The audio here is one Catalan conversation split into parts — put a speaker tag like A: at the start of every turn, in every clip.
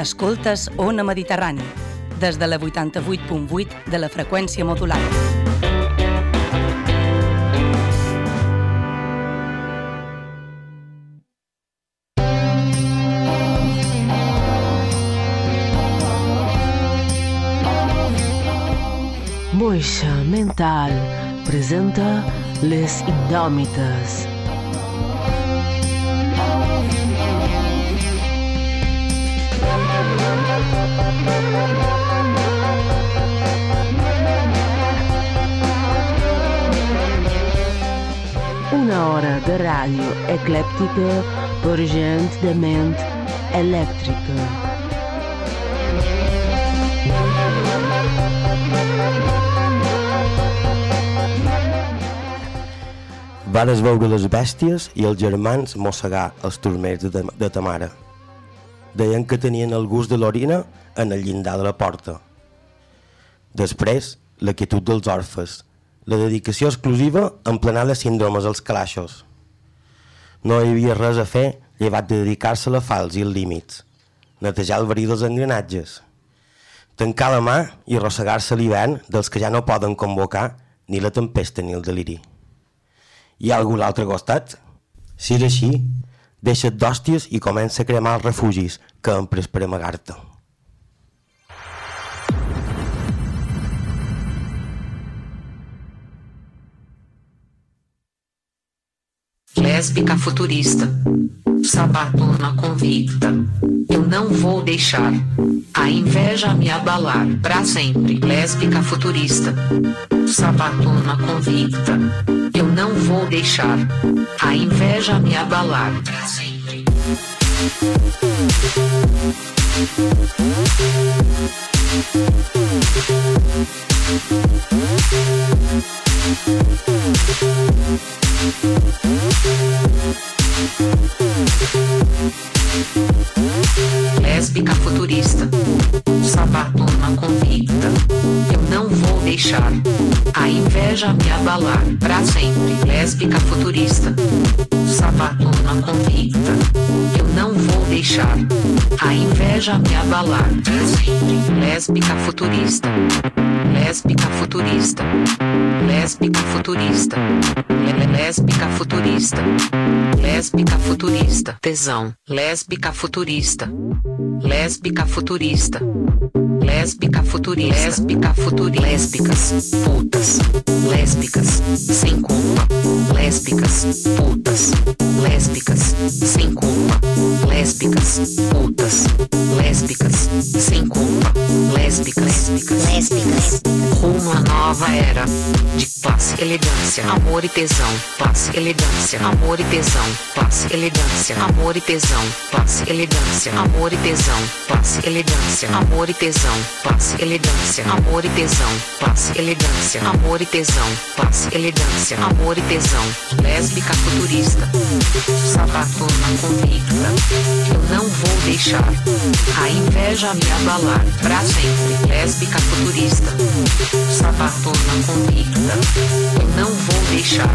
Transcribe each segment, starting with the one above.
A: Escoltes Ona Mediterrani, des de la 88.8 de la freqüència modulada.
B: Moixa Mental presenta Les Indòmites. Una hora de ràdio eclèptica per gent de ment elèctrica.
C: Vares veure les bèsties i els germans mossegar els turmers de, de ta mare. Deien que tenien el gust de l'orina en el llindar de la porta. Després, la quietud dels orfes, la dedicació exclusiva en plenar les síndromes als calaixos. No hi havia res a fer llevat de dedicar-se a la fals i els límits, netejar el verí dels engranatges, tancar la mà i arrossegar-se l'hivern dels que ja no poden convocar ni la tempesta ni el deliri. Hi ha algú a l'altre costat? Si és així, deixa't d'hòsties i comença a cremar els refugis que han pres per amagar-te.
D: Lésbica futurista, sabaturna convicta. Eu não vou deixar a inveja me abalar pra sempre. Lésbica futurista, sabaturna convicta. Eu não vou deixar a inveja me abalar pra sempre. Lésbica futurista, sabatona convicta. Eu não vou deixar a inveja me abalar pra sempre. Lésbica futurista, sabatona convicta. Eu não vou deixar a inveja me abalar pra sempre. Lésbica futurista, lésbica futurista, lésbica futurista, Lé- lésbica futurista, lésbica futurista, tesão, lésbica futurista, lésbica futurista, lésbica futurista, lésbica futurista, lésbicas, putas, lésbicas, sem culpa, lésbicas, putas, lésbicas, sem culpa, lésbicas, putas, lésbicas, sem culpa, lésbicas, lésbicas, à nova era de classe, elegância, amor e tesão, classe, elegância, amor e tesão, classe, elegância, amor e tesão, classe, elegância, amor e tesão, classe, elegância, amor e tesão, classe, elegância, amor e tesão, classe, elegância, amor e tesão, classe, elegância, amor e tesão, lésbica futurista, sabatona convicta, eu não vou deixar a inveja me abalar pra sempre, lésbica futurista, sabatona convicta, não vou deixar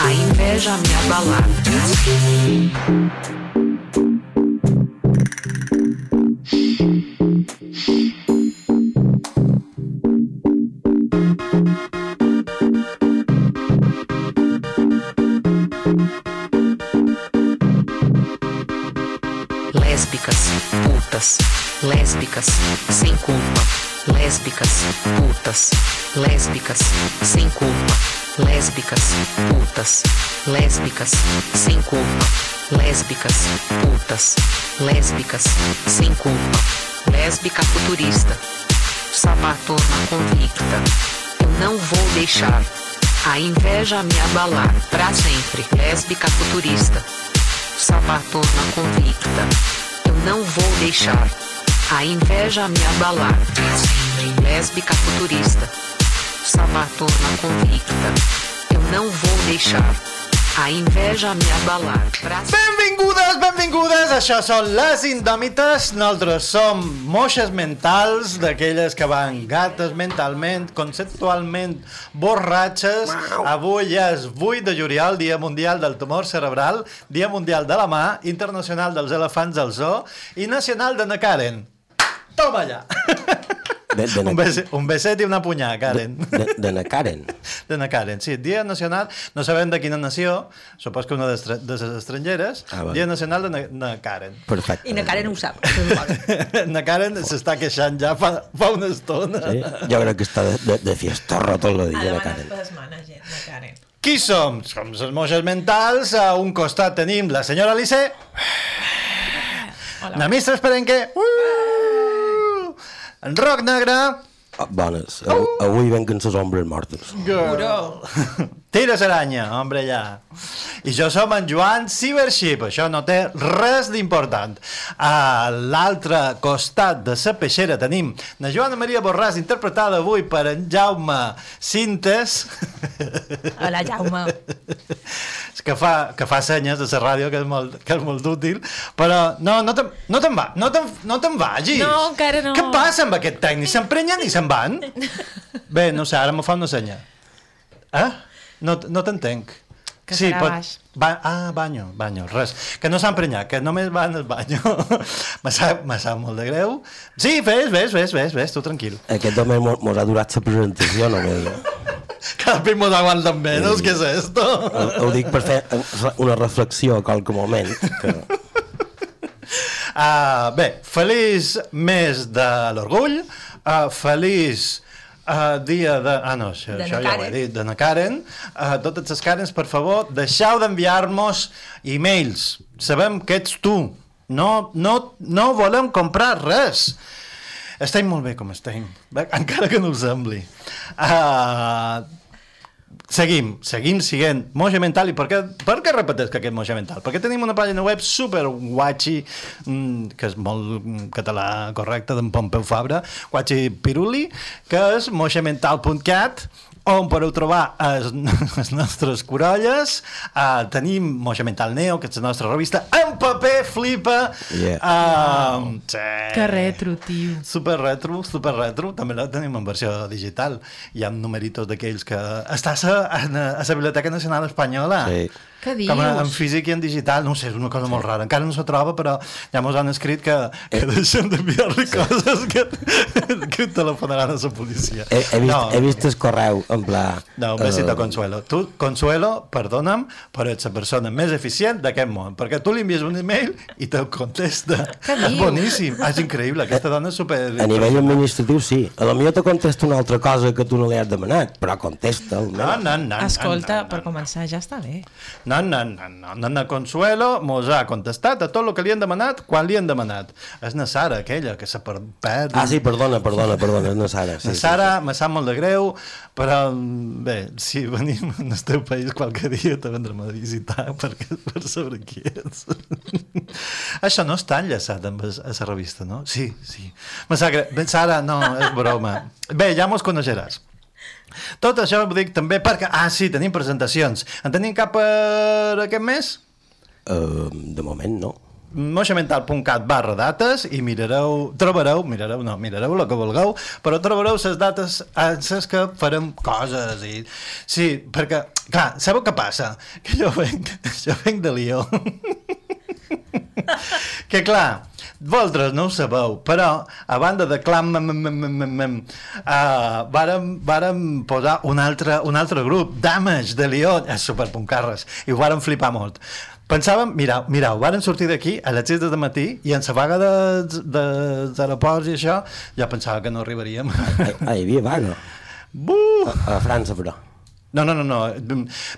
D: a inveja me abalar sempre. lésbicas, putas, lésbicas, lésbicas, putas, lésbicas, sem culpa, lésbicas, putas, lésbicas, sem culpa, lésbicas, putas, lésbicas, sem culpa, lésbica futurista, sabatona convicta, eu não vou deixar a inveja me abalar pra sempre, lésbica futurista sabatona convicta. Eu não vou deixar a inveja me abalar. Lésbica futurista, sabatona convicta. Eu não vou deixar a inveja me abalar. Pra
E: Benvingudes, benvingudes! Això són les Indòmites. Nosaltres som moixes mentals, d'aquelles que van gates mentalment, conceptualment borratxes. Avui és 8 de juliol, Dia Mundial del Tumor Cerebral, Dia Mundial de la Mà, Internacional dels Elefants al Zoo i Nacional de na Karen. Toma allà!
C: De, de, na,
E: Un, beset, un beset i una punyà, Karen.
C: de, de na Karen.
E: De na Karen, sí. Dia nacional, no sabem de quina nació, supos que una de les estrangeres,
C: Ah, vale.
E: Dia nacional de na, na Karen.
C: Perfecte.
F: I na Karen ho sap.
E: na Karen s'està queixant ja fa, fa una estona.
C: Sí? Jo crec que està de, de, de fiestorra tot el dia, na
G: demanat
C: Karen.
G: plasmana, gent, la Karen.
E: Qui som? Som les moixes mentals. A un costat tenim la senyora Alice.
G: Hola.
E: Na Mistra Esperenque. Uh! En Roc Negre.
C: Oh, bones. Avui, avui venquen les ombres mortes.
E: Girl. Tires aranya, hombre, ja. I jo som en Joan Cybership, això no té res d'important. A l'altre costat de la peixera tenim la Joana Maria Borràs, interpretada avui per en Jaume Cintes,
F: Hola, Jaume.
E: que fa, que fa senyes de la ràdio, que és molt, que és molt útil, però no, no te'n no te'n va, no te'n no te'n vagis.
G: No, encara no.
E: Què passa amb aquest tècnic? S'emprenyen i se'n van? Bé, no sé, ara me fa una senya. Eh? No, no t'entenc.
G: Que serà baix.
E: Ba ah, banyo, banyo, res. Que no s'ha emprenyat, que només van al banyo. me, sap, me sap molt de greu. Sí, fes, ves, ves, ves, ves, tu tranquil.
C: Aquest home mo- mos ha durat la presentació només.
E: Cada vez nos aguantan menos, ¿qué es esto?
C: Ho, ho dic per fer una reflexió a qualque moment. Que...
E: Uh, bé, feliç mes de l'orgull, uh, feliç uh, dia de... Ah, no, això, això ja ho he dit, de na Karen. Uh, totes les Karens, per favor, deixeu d'enviar-nos e-mails. Sabem que ets tu. No, no, no volem comprar res. Estem molt bé com estem, encara que no ho sembli. Uh, seguim, seguim siguent Moja Mental i per què, per què repeteix que aquest Moja Mental? Perquè tenim una pàgina web super guachi mm, que és molt mm, català correcte d'en Pompeu Fabra guachi piruli que és mojamental.cat on podeu trobar els, les nostres corolles uh, tenim Moja Mental Neo que és la nostra revista en paper flipa
C: Yeah.
E: uh, sí.
G: Que retro, tio.
E: Super retro, super retro, també la tenim en versió digital. Hi ha numeritos d'aquells que... Està a la, a la Biblioteca Nacional Espanyola.
C: Sí.
G: Què
E: Com a, en
G: dius?
E: físic i en digital, no ho sé, és una cosa molt rara. Encara no se troba, però ja mos han escrit que, que deixen d'enviar-li coses que, que telefonaran a la policia.
C: He, he, vist,
E: no,
C: he vist el correu, en pla...
E: no, un besito,
C: eh,
E: Consuelo. Tu, Consuelo, perdona'm, però ets la persona més eficient d'aquest món, perquè tu li envies un email i te'l contesta.
G: Què
E: És
G: dius?
E: boníssim, és increïble, aquesta dona és super...
C: A nivell administratiu, sí. A lo millor te contesta una altra cosa que tu no li has demanat, però contesta,
E: No, no, no,
G: Escolta,
E: no, no,
G: per començar ja està bé.
E: No, no, no, no. Nana Consuelo mos ha contestat a tot el que li han demanat quan li han demanat. És na Sara, aquella, que se per- perd.
C: Ah, sí, perdona, perdona, perdona, és na Sara. Sí,
E: La Sara, me sap molt de greu, però bé, si venim al teu país qualque dia te vendrem a visitar perquè, per saber qui ets. Això no està enllaçat amb la revista, no? Sí, sí. Me sap greu. Sara, no, és broma. Bé, ja mos coneixeràs. Tot això ho dic també perquè... Ah, sí, tenim presentacions. En tenim cap per aquest mes?
C: Uh, de moment, no.
E: moixamental.cat barra dates i mirareu, trobareu, mirareu, no, mirareu el que vulgueu, però trobareu les dates en les que farem coses i... Sí, perquè, clar, sabeu què passa? Que jo venc, jo venc de Lió. que clar, vosaltres no ho sabeu, però a banda de clam mem, mem, mem, uh, vàrem, vàrem posar un altre, un altre grup, Damage de Lió, és superpuncarres, i ho vàrem flipar molt. Pensàvem, mirau, mirau, varen sortir d'aquí a les 6 de matí i en la vaga dels, dels aeroports i això, ja pensava que no arribaríem.
C: Ah, hi havia vaga.
E: Buh!
C: A, a França, però.
E: No, no, no, no.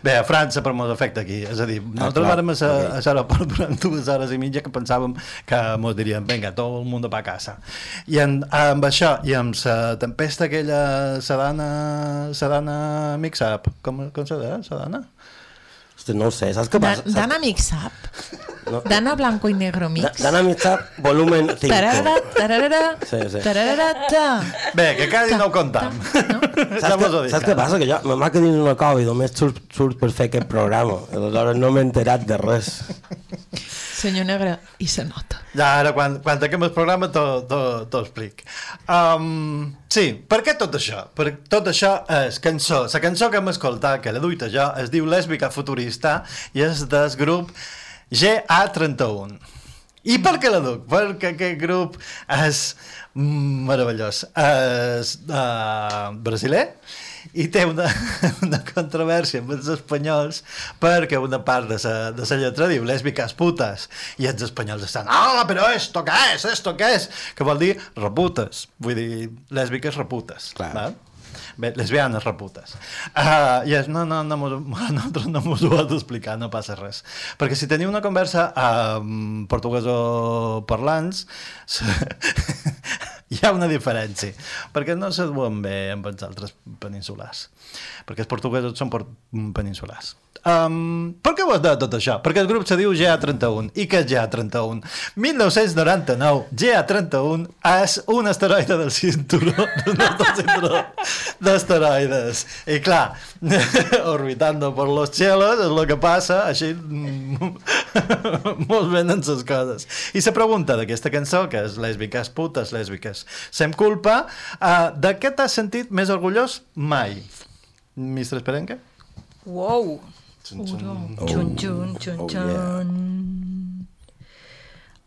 E: Bé, a França per mos afecta aquí. És a dir, nosaltres
C: clar,
E: vàrem a,
C: ok.
E: a l'aeroport durant dues hores i mitja que pensàvem que mos dirien, vinga, tot el món va a casa. I en, amb això, i amb la tempesta aquella sedana, sedana mix-up, com, com se deia, sedana?
C: Hosti, no ho sé, saps què
G: Da-
C: passa?
G: Dana Mix Up.
C: No.
G: Dana Blanco i Negro
C: Da-
G: Mix.
C: Dana Mixup, volumen 5.
G: Tararara, tararara,
C: Sí, sí.
G: tararara, ta.
E: Bé, que quasi no ho comptam.
G: No?
C: Saps,
E: Ja
C: que, saps què passa? Que jo me m'ha quedat una cova i només surt, surt per fer aquest programa. Aleshores no m'he enterat de res.
G: Senyor Negre, i se nota.
E: Ja, ara, quan, quan tanquem el programa, t'ho explic. Um, sí, per què tot això? Per tot això és cançó. La cançó que hem escoltat, que l'he duit jo, es diu Lèsbica Futurista i és del grup GA31. I per què la duc? Perquè aquest grup és meravellós. És uh, brasiler i té una, una controvèrsia amb els espanyols perquè una part de sa, de sa lletra diu lèsbiques putes i els espanyols estan ah, però esto què és, esto què és que vol dir reputes vull dir lèsbiques reputes
C: Clar.
E: val? Bé, lesbianes reputes. Uh, i és, no, no, no, nosaltres no m'ho ho has d'explicar, no passa res. Perquè si teniu una conversa amb portuguesos parlants, hi ha una diferència. Perquè no se duen bé amb els altres peninsulars. Perquè els portuguesos són por peninsulars. Um, per què ho has de tot això? Perquè el grup se diu GA31. I què és GA31? 1999, GA31 és un asteroide del cinturó, del nostre cinturó d'asteroides. I clar, orbitando por los cielos és el que passa, així mm, molt venen les coses. I la pregunta d'aquesta cançó, que és lèsbiques, putes, lèsbiques, sem culpa, uh, de què t'has sentit més orgullós mai? Mistre Esperenque?
F: Wow.
E: Xun, xun.
F: Xun, xun, xun,
C: oh,
F: xun.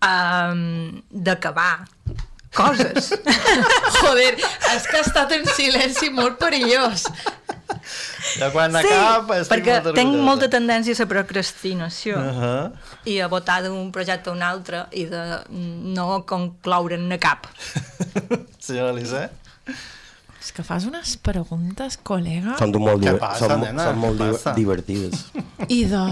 F: Um, D'acabar coses.
G: Joder, és que ha estat en silenci molt perillós.
E: De quan acaba estic
F: perquè
E: molt
F: tinc molta tendència a la procrastinació
E: Uh -huh.
F: i a votar d'un projecte a un altre i de no concloure'n cap.
E: Senyora Elisè?
G: És que fas unes preguntes, col·lega,
C: Són, molt, diver-
E: passa,
C: són,
E: nena?
C: són molt diver- divertides.
G: i de...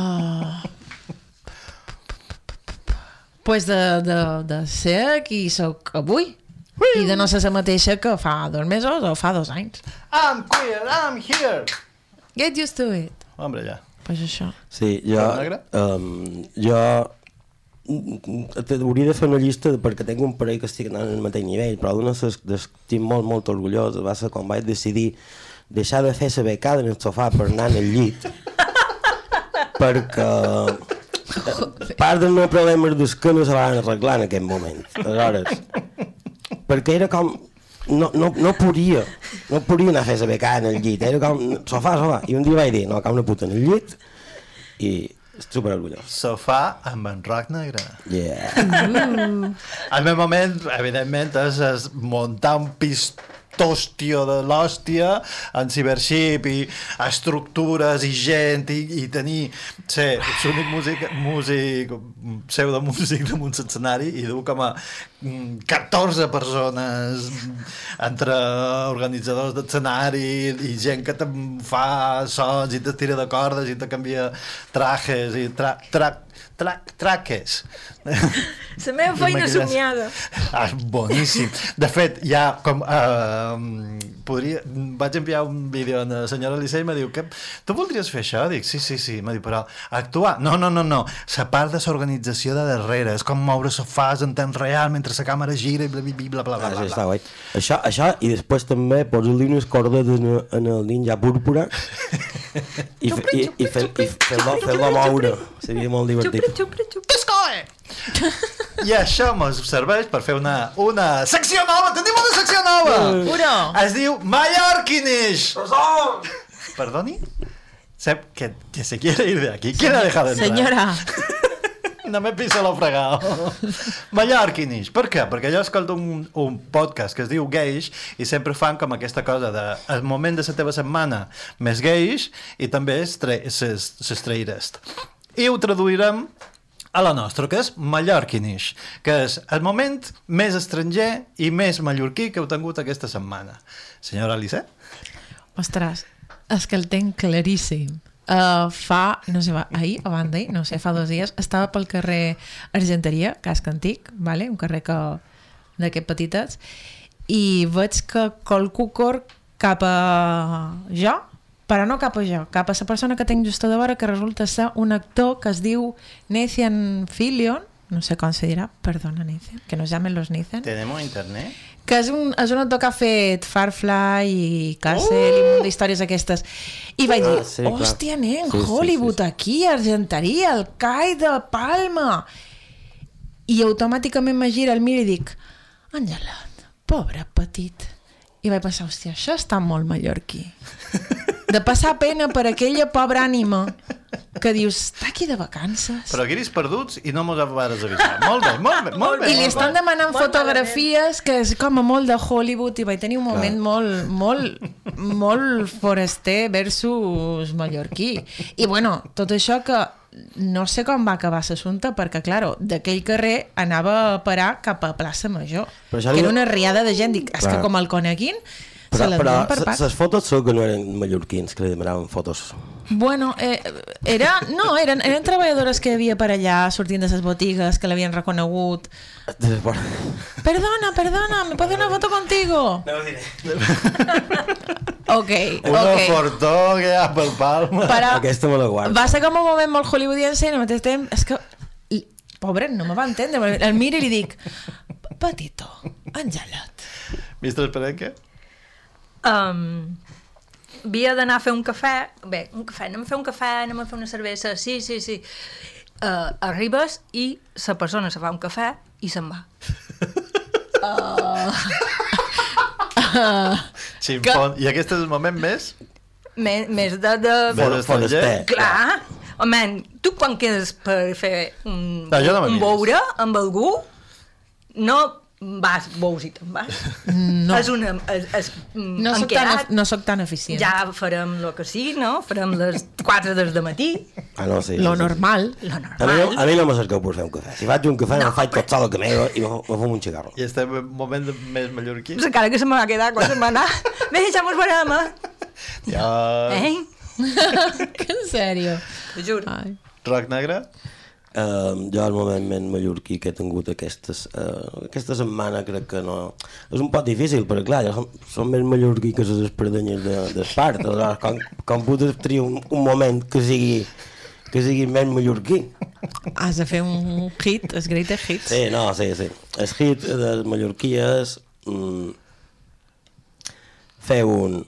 G: Pues de, de, de ser qui sóc avui. I de no ser la mateixa que fa dos mesos o fa dos anys.
E: I'm queer, I'm here!
G: Get used to it.
E: Hombre, ja.
G: Pues això.
C: Sí, jo... Um, jo t'hauria de fer una llista perquè tinc un parell que estic anant al mateix nivell, però d'una estic molt, molt orgullós va ser quan vaig decidir deixar de fer la becada en el sofà per anar al llit perquè part dels meus problemes és que no se van arreglar en aquest moment. Aleshores, perquè era com... No, no, no podia, no podia anar a fer becada en el llit, era com sofà, sofà. I un dia vaig dir, no, cau una puta en el llit i super orgullós.
E: Sofà amb en roc negre.
C: Yeah.
E: El meu moment, evidentment, és, és muntar un pistòstio de l'hòstia en cibership i estructures i gent i, i tenir ser l'únic músic, músic pseudomúsic damunt l'escenari i dur com a mm, 14 persones entre organitzadors d'escenari i gent que te fa sons i te tira de cordes i te canvia trajes i tra, tra, tra, traques
F: La meva feina somiada.
E: Ah, boníssim. De fet, ja com... Uh, podria, vaig enviar un vídeo a la senyora Elisei i me diu que tu voldries fer això? Dic, sí, sí, sí. Me diu, però actuar? No, no, no, no. La part de l'organització de darrere. És com moure sofàs en temps real mentre la càmera gira i bla, bla, bla, bla, bla,
C: Ah,
E: bla,
C: sí, està
E: bla.
C: guai. Això, això, i després també posar-li unes cordes en, el- en el ninja púrpura i, fe- i, i, i fer-lo fer moure. Seria molt divertit.
F: Xupri, xupri, xupri.
E: I això mos serveix per fer una, una secció nova. Tenim una secció nova!
G: Uro!
E: Es diu Mallorquinish. Perdoni? Sep que, que se quiere ir de aquí. ¿Quién ha dejado entrar?
G: Senyora,
E: No me piso lo fregado. Mallorquinish. Per què? Perquè jo escolto un, un podcast que es diu Geix i sempre fan com aquesta cosa de el moment de la teva setmana més geix i també s'estreirest. I ho traduirem a la nostra, que és Mallorquinish, que és el moment més estranger i més mallorquí que heu tingut aquesta setmana. Senyora Alice?
G: ostres, és que el tenc claríssim. Uh, fa, no sé, va, ahir o abans d'ahir, no sé, fa dos dies, estava pel carrer Argenteria, casc antic, vale? un carrer que d'aquest petites, i veig que qualcú cor cap a jo, però no cap a jo, cap a la persona que tinc just a davant, que resulta ser un actor que es diu Nathan Fillion, no sé com se dirà, perdona Nathan, que nos llamen los Nathan,
E: Tenemos internet?
G: que és un, és un autor que ha fet Farfly i Castle i un d'històries aquestes. I vaig dir,
C: Ah, sí,
G: hòstia, nen,
C: Sí, sí,
G: Hollywood
C: sí, sí.
G: aquí, Argenteria, el Cai de Palma. I automàticament me gira el mira i dic, Angelat, pobre petit. I vaig pensar, hòstia, això està molt mallorquí. De passar pena per aquella pobra ànima que dius, està aquí de vacances.
E: Però guiris perduts i no mos vas avisar. Molt bé, molt bé, molt bé.
G: I li estan demanant
F: Molt
G: fotografies que és com a molt de Hollywood i vaig tenir un moment molt, molt, molt foraster versus mallorquí. I bueno, tot això que no sé com va acabar l'assumpte perquè, claro, d'aquell carrer anava a parar cap a plaça Major. Que era una riada de gent. Dic, és que
C: Clar.
G: com el coneguin,
C: Però, però
G: donen per pack.
C: les fotos segur que no eren mallorquins que li demanaven fotos.
G: Bueno, eh, era, no, eren, eren treballadores que hi havia per allà sortint de les botigues que l'havien reconegut. Perdona, perdona, ¿me puedo una foto contigo?
C: No ho diré.
G: Ok,
E: Una
G: ok.
E: fortó que hi ha pel Palma.
G: Però
C: Aquesta me la guardo.
G: va ser com un moment molt hollywoodiense i al mateix temps... És que, i- pobre, no me va entendre. El miro i li dic, petito, engelat.
E: Mistre Esperenque?
F: Um, havia d'anar a fer un cafè, bé, un cafè, anem a fer un cafè, anem a fer una cervesa, sí, sí, sí. Uh, arribes i la persona se fa un cafè i se'n va.
E: Ximpon. I aquest és el moment més?
F: Més, més de... de...
E: Més
C: foraster.
F: Clar, home, tu quan quedes per fer un,
E: No,
F: un
E: mires.
F: boure amb algú, no vas bous i te'n vas.
G: No.
F: És una... És, és,
G: No
F: han
G: soc, tan,
F: quedat,
G: no soc tan eficient.
F: ja farem el que sí, no? Farem les 4 des de matí,
C: Ah, no, sí.
G: Lo
C: sí, sí.
G: normal.
F: lo
C: A mi,
F: normal.
C: a mi no m'acerqueu per fer un cafè. Si faig un cafè, no,
F: No,
C: em faig tot sol a camero i me, me fumo un cigarro.
E: I estem en un moment més mallorquí?
F: Pues encara que se me va quedar quan se'n va anar. Bé, ja mos veurem, eh?
E: Ja...
F: Eh?
G: que en sèrio.
F: T'ho juro.
G: Ai.
E: Rock negre?
C: Uh, jo el moment més mallorquí que he tingut aquestes, uh, aquesta setmana crec que no... És un poc difícil, perquè clar, jo som, som més mallorquí que les espardenyes de, d'Espart. Aleshores, com, com puc triar un, un moment que sigui, que sigui més mallorquí?
G: Has de fer un hit, els greatest hits.
C: Sí, no, sí, sí. El hit de les mallorquies... Mm, fer un...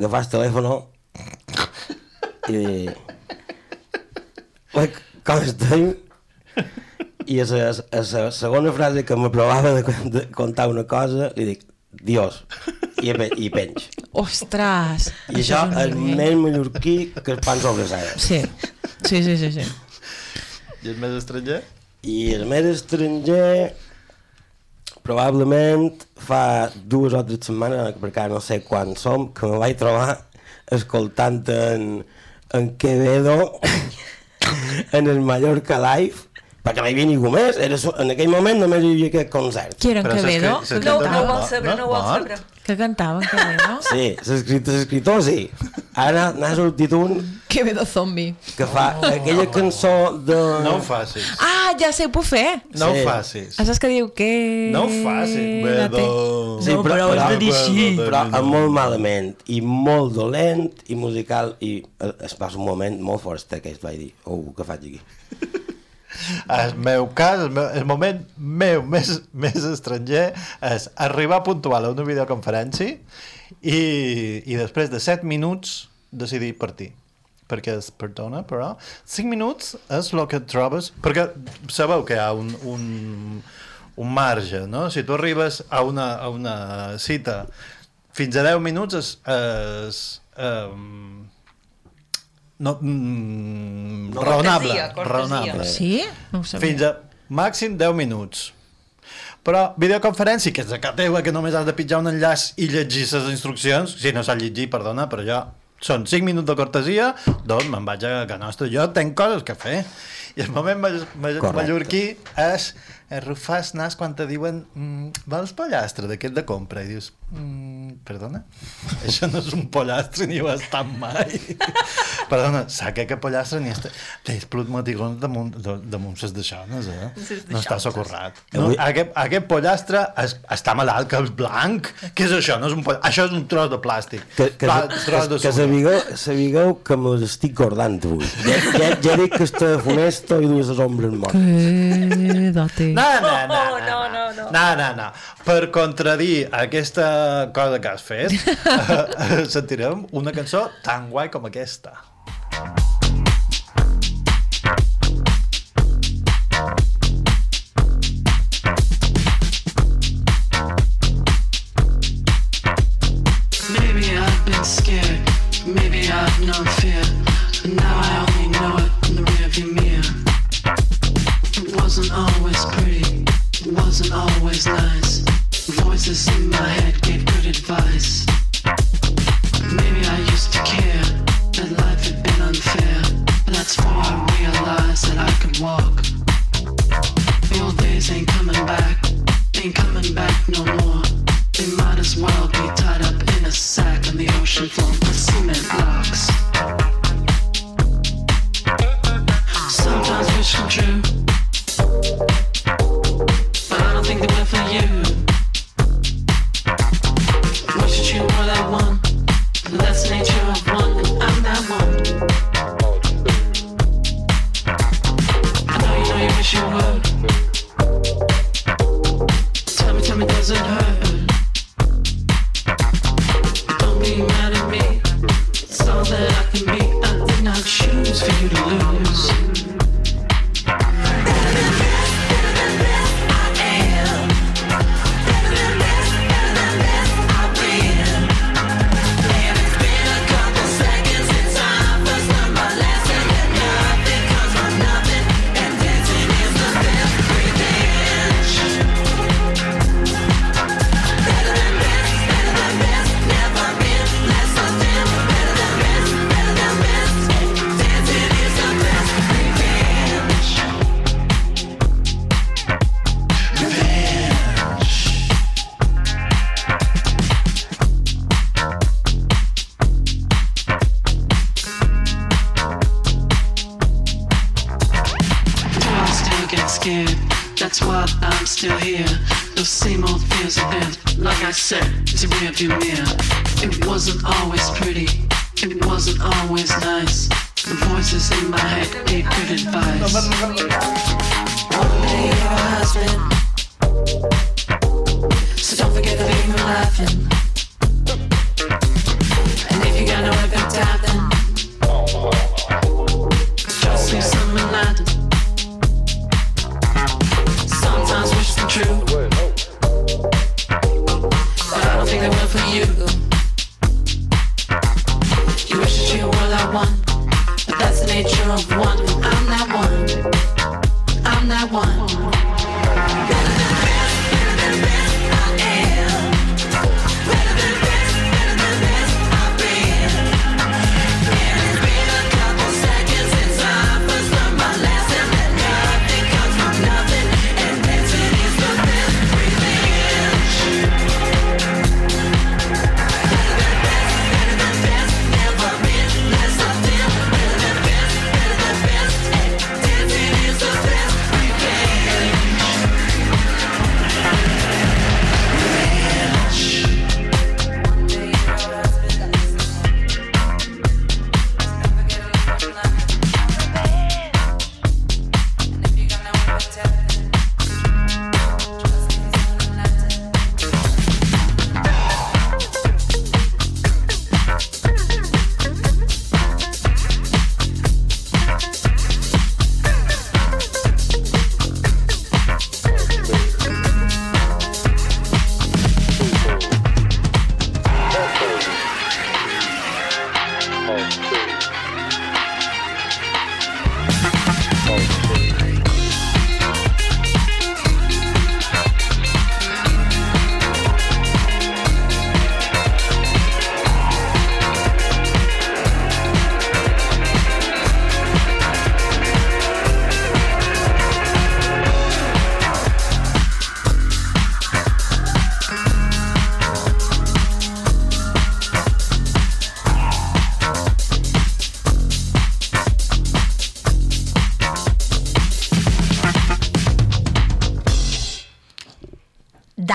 C: Agafar el telèfon i dir... Com estem? I a la, a la segona frase que m'aprovava de, de contar una cosa, li dic, Dios, i, i penj.
G: Ostres!
C: I això
G: un
C: és més mallorquí que el pan sobre cera.
G: Sí, sí, sí, sí. sí.
E: I el més estranger?
C: I el més estranger probablement fa dues o tres setmanes, perquè ara no sé quan som, que me vaig trobar escoltant en, en Quevedo en el Mallorca Live perquè no hi havia ningú més, era, en aquell moment només hi havia aquest concert.
G: Qui era en Quevedo?
E: s'escri-
F: No,
E: s'escrita
F: no ho
E: mort,
F: vol saber, no ho vol
E: mort?
F: saber.
G: Que en Quevedo?
C: Sí, l'escriptor, l'escriptor sí. Ara n'ha sortit un
G: Quevedo zombie.
C: que fa aquella cançó de...
E: No ho facis.
G: Ah, ja sé, ho puc fer.
E: No
C: Sí.
E: ho facis.
G: Saps que diu que...
E: No ho facis. Vedo...
C: Sí,
F: No,
C: però,
F: però has de dir sí.
C: però molt malament i molt dolent i musical i eh, es va ser un moment molt fort que es vaig dir, oh, què faig aquí?
E: El meu cas, el, meu, el moment meu més, més estranger és arribar puntual a una videoconferència i, i després de 7 minuts decidir partir perquè es perdona, però 5 minuts és el que et trobes perquè sabeu que hi ha un, un, un marge, no? Si tu arribes a una, a una cita fins a 10 minuts és, és um, no, mm,
C: No,
E: raonable,
F: cortesia, cortesia.
E: raonable.
G: Sí? No ho sabia.
E: Fins a màxim 10 minuts. Però videoconferència, que és de casa teva, que només has de pitjar un enllaç i llegir les instruccions, si no saps llegir, perdona, però jo són 5 minuts de cortesia, doncs me'n vaig a casa nostra. Jo tenc coses que fer. I el moment ma ma
C: Correcte.
E: mallorquí és arrufar el nas quan te diuen mm, vols pollastre d'aquest de compra? I dius, mm, perdona? Això no és un pollastre ni ho ha estat mai. perdona, saca que pollastre ni està... Tens plut motigons damunt, de- damunt ses deixones, eh?
F: Ses
E: No està socorrat. No, aquest, aquest pollastre es, està malalt, que és blanc. Què és això? No és un poll... Això és un tros de plàstic.
C: Que, que,
E: Pla-
C: que,
E: tros de
C: que, que
E: sucre.
C: sabigueu, sabigueu que me les estic cordant avui. Ja, ja, ja dic que està aquesta i dues ombres mortes.
G: Que.
E: No, no, no,
F: no, no, no,
H: no. no, no, no. Per contradir aquesta cosa que has fet, sentirem una cançó tan guai com aquesta.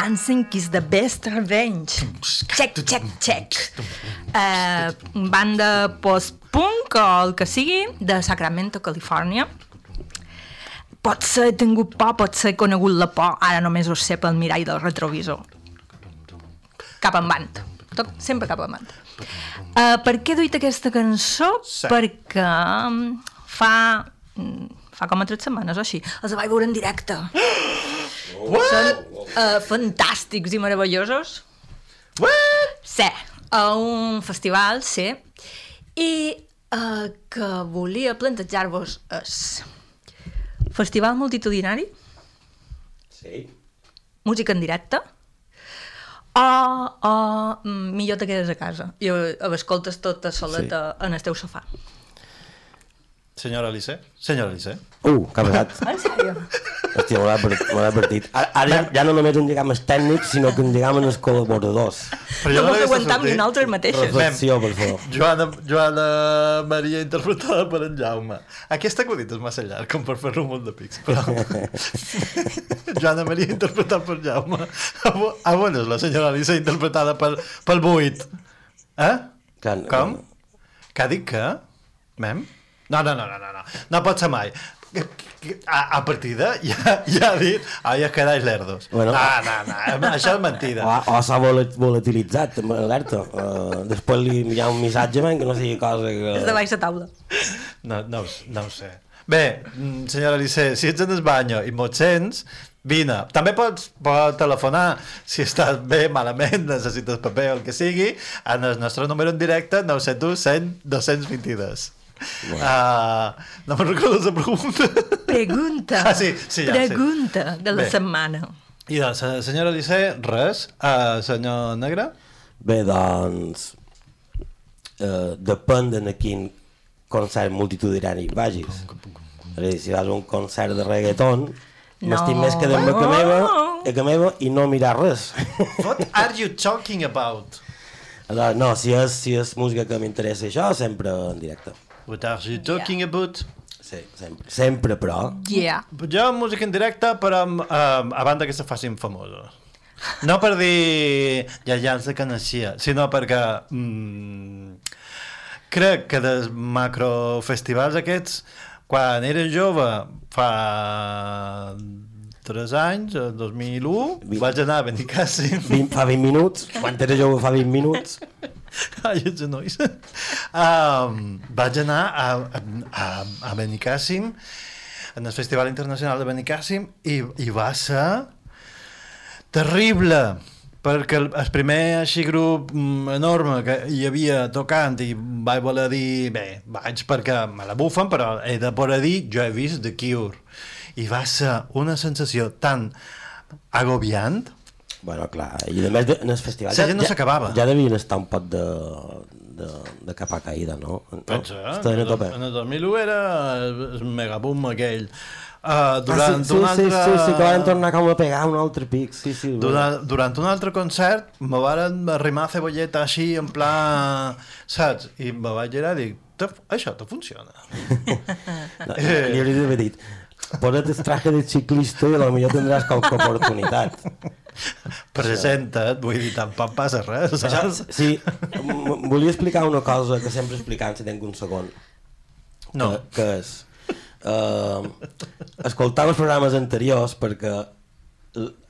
F: Dancing is the best revenge. Check, check, check. Eh, banda post-punk o el que sigui, de Sacramento, Califòrnia. Pot ser he tingut por, pot ser he conegut la por, ara només ho sé pel mirall del retrovisor. Cap en band. Tot, sempre cap en band. Uh, eh, per què he duit aquesta cançó?
E: Sí.
F: Perquè mm, fa, mm, fa com a 3 setmanes o així, els vaig veure en directe. Són uh, fantàstics i meravellosos.
E: What?
F: Sí, a un festival, sí. I uh, que volia plantejar-vos és festival multitudinari,
C: Sí.
F: música en directe, o, o mm, millor te quedes a casa i eh, escoltes tota soleta sí. en el teu sofà.
E: Senyora Alice? Senyora Alice?
C: Uh, que pesat.
F: En sèrio?
C: Hòstia, m'ho he advertit. Ara, ara ja, ja no només en lligam els tècnics, sinó que en lligam els col·laboradors.
E: Però
F: No
E: jo
F: mos
E: l'he vist
F: aguantam nosaltres mateixes.
C: Reflexió, per favor.
E: Joana, Joana Maria interpretada per en Jaume. Aquest acudit és massa llarg com per fer-lo un munt de pics, però... Joana Maria interpretada per Jaume. A on és la senyora Alice interpretada per, pel Buit? Eh?
C: Que-
E: Com? Que ha dit que? Mem? No, no, no, no, no, no. No pot ser mai. A, a partida ja, ja ha dit ai, es quedáis lerdos.
C: Bueno.
E: no, no, no, això és mentida.
C: O, o s'ha vola- volatilitzat, alerta. Uh, després li enviar un missatge, man, que no sigui cosa que...
F: És de baix la taula.
E: No, no, no ho sé. Bé, mm, senyora Alice, si ets en el banyo i m'ho sents, vine. També pots, pots telefonar si estàs bé, malament, necessites paper o el que sigui, en el nostre número en directe 971 100 222. Uh, no me'n recordo la pregunta.
F: Pregunta.
E: Ah, sí, sí, ja, sí.
F: Pregunta de la
E: Bé.
F: setmana.
E: I de la senyora Alice, res. Uh, senyor Negre?
C: Bé, doncs... Uh, depèn de quin concert multitudinari vagis. És si vas a un concert de reggaeton,
F: No.
C: m'estic més quedant a ca meva, ca meva i no mirar res.
E: What are you talking about?
C: No, si és, si és música que m'interessa això, sempre en directe.
E: What are you talking about?
C: Sí, sempre. Sempre, però.
F: Yeah.
E: Jo música en directe, però um, a banda que se facin famosos. No per dir ja ja els de coneixia, sinó perquè mm, crec que dels macrofestivals aquests, quan era jove, fa 3 anys, el 2001,
C: Vi-
E: vaig anar a Benicàssim
C: 20, fa 20 minuts, quan era jove fa 20 minuts.
E: Ai, els genolls. Um, vaig anar a, a, a Benicàssim, en el Festival Internacional de Benicàssim, i, i va ser terrible, perquè el, el primer així grup mm, enorme que hi havia tocant i vaig voler dir, bé, vaig perquè me la bufen, però he de poder dir, jo he vist The Cure. I va ser una sensació tan agobiant
C: Bueno, clar, i a més de, en el festival...
E: La gent no s'acabava.
C: Ja devien estar un pot de, de, de capa caïda, no? no?
E: Pensa, eh?
C: Estaven a tope.
E: En el 2001 era el el megaboom aquell. Uh, durant
C: ah, sí, sí,
E: un altre...
C: sí, sí, sí, que van tornar com a pegar un altre pic, sí, sí.
E: Durant, durant un altre concert me varen arrimar cebolleta així en pla, saps? I me vaig girar i dic, "Te- això te funciona.
C: No, li hauria d'haver dit, posa't el traje de ciclista i potser tindràs qualque oportunitat.
E: Presenta't, vull dir, tampoc passa res,
C: Això,
E: saps?
C: sí, volia explicar una cosa que sempre explicant si tinc un segon.
E: No.
C: Que, que és... Uh, escoltava els programes anteriors perquè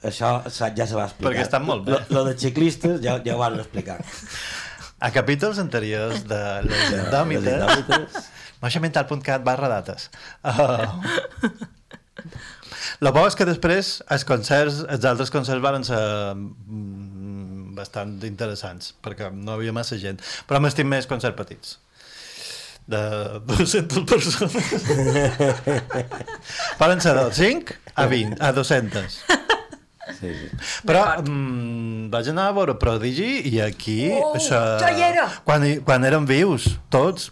C: això ja se va explicar.
E: Perquè estan molt bé.
C: Lo, lo de ciclistes ja, ja ho van explicar.
E: A capítols anteriors de les indòmites, moixamental.cat barra dates. Uh, la bo és que després els concerts, els altres concerts van ser mm, bastant interessants, perquè no havia massa gent, però m'estim més concerts petits. De 200 persones. Poden ser de 5 a 20 a 200
C: Sí, sí.
E: però mm, vaig anar a veure Prodigy i aquí
F: Oh,
E: això,
F: jo hi era.
E: quan, quan eren vius tots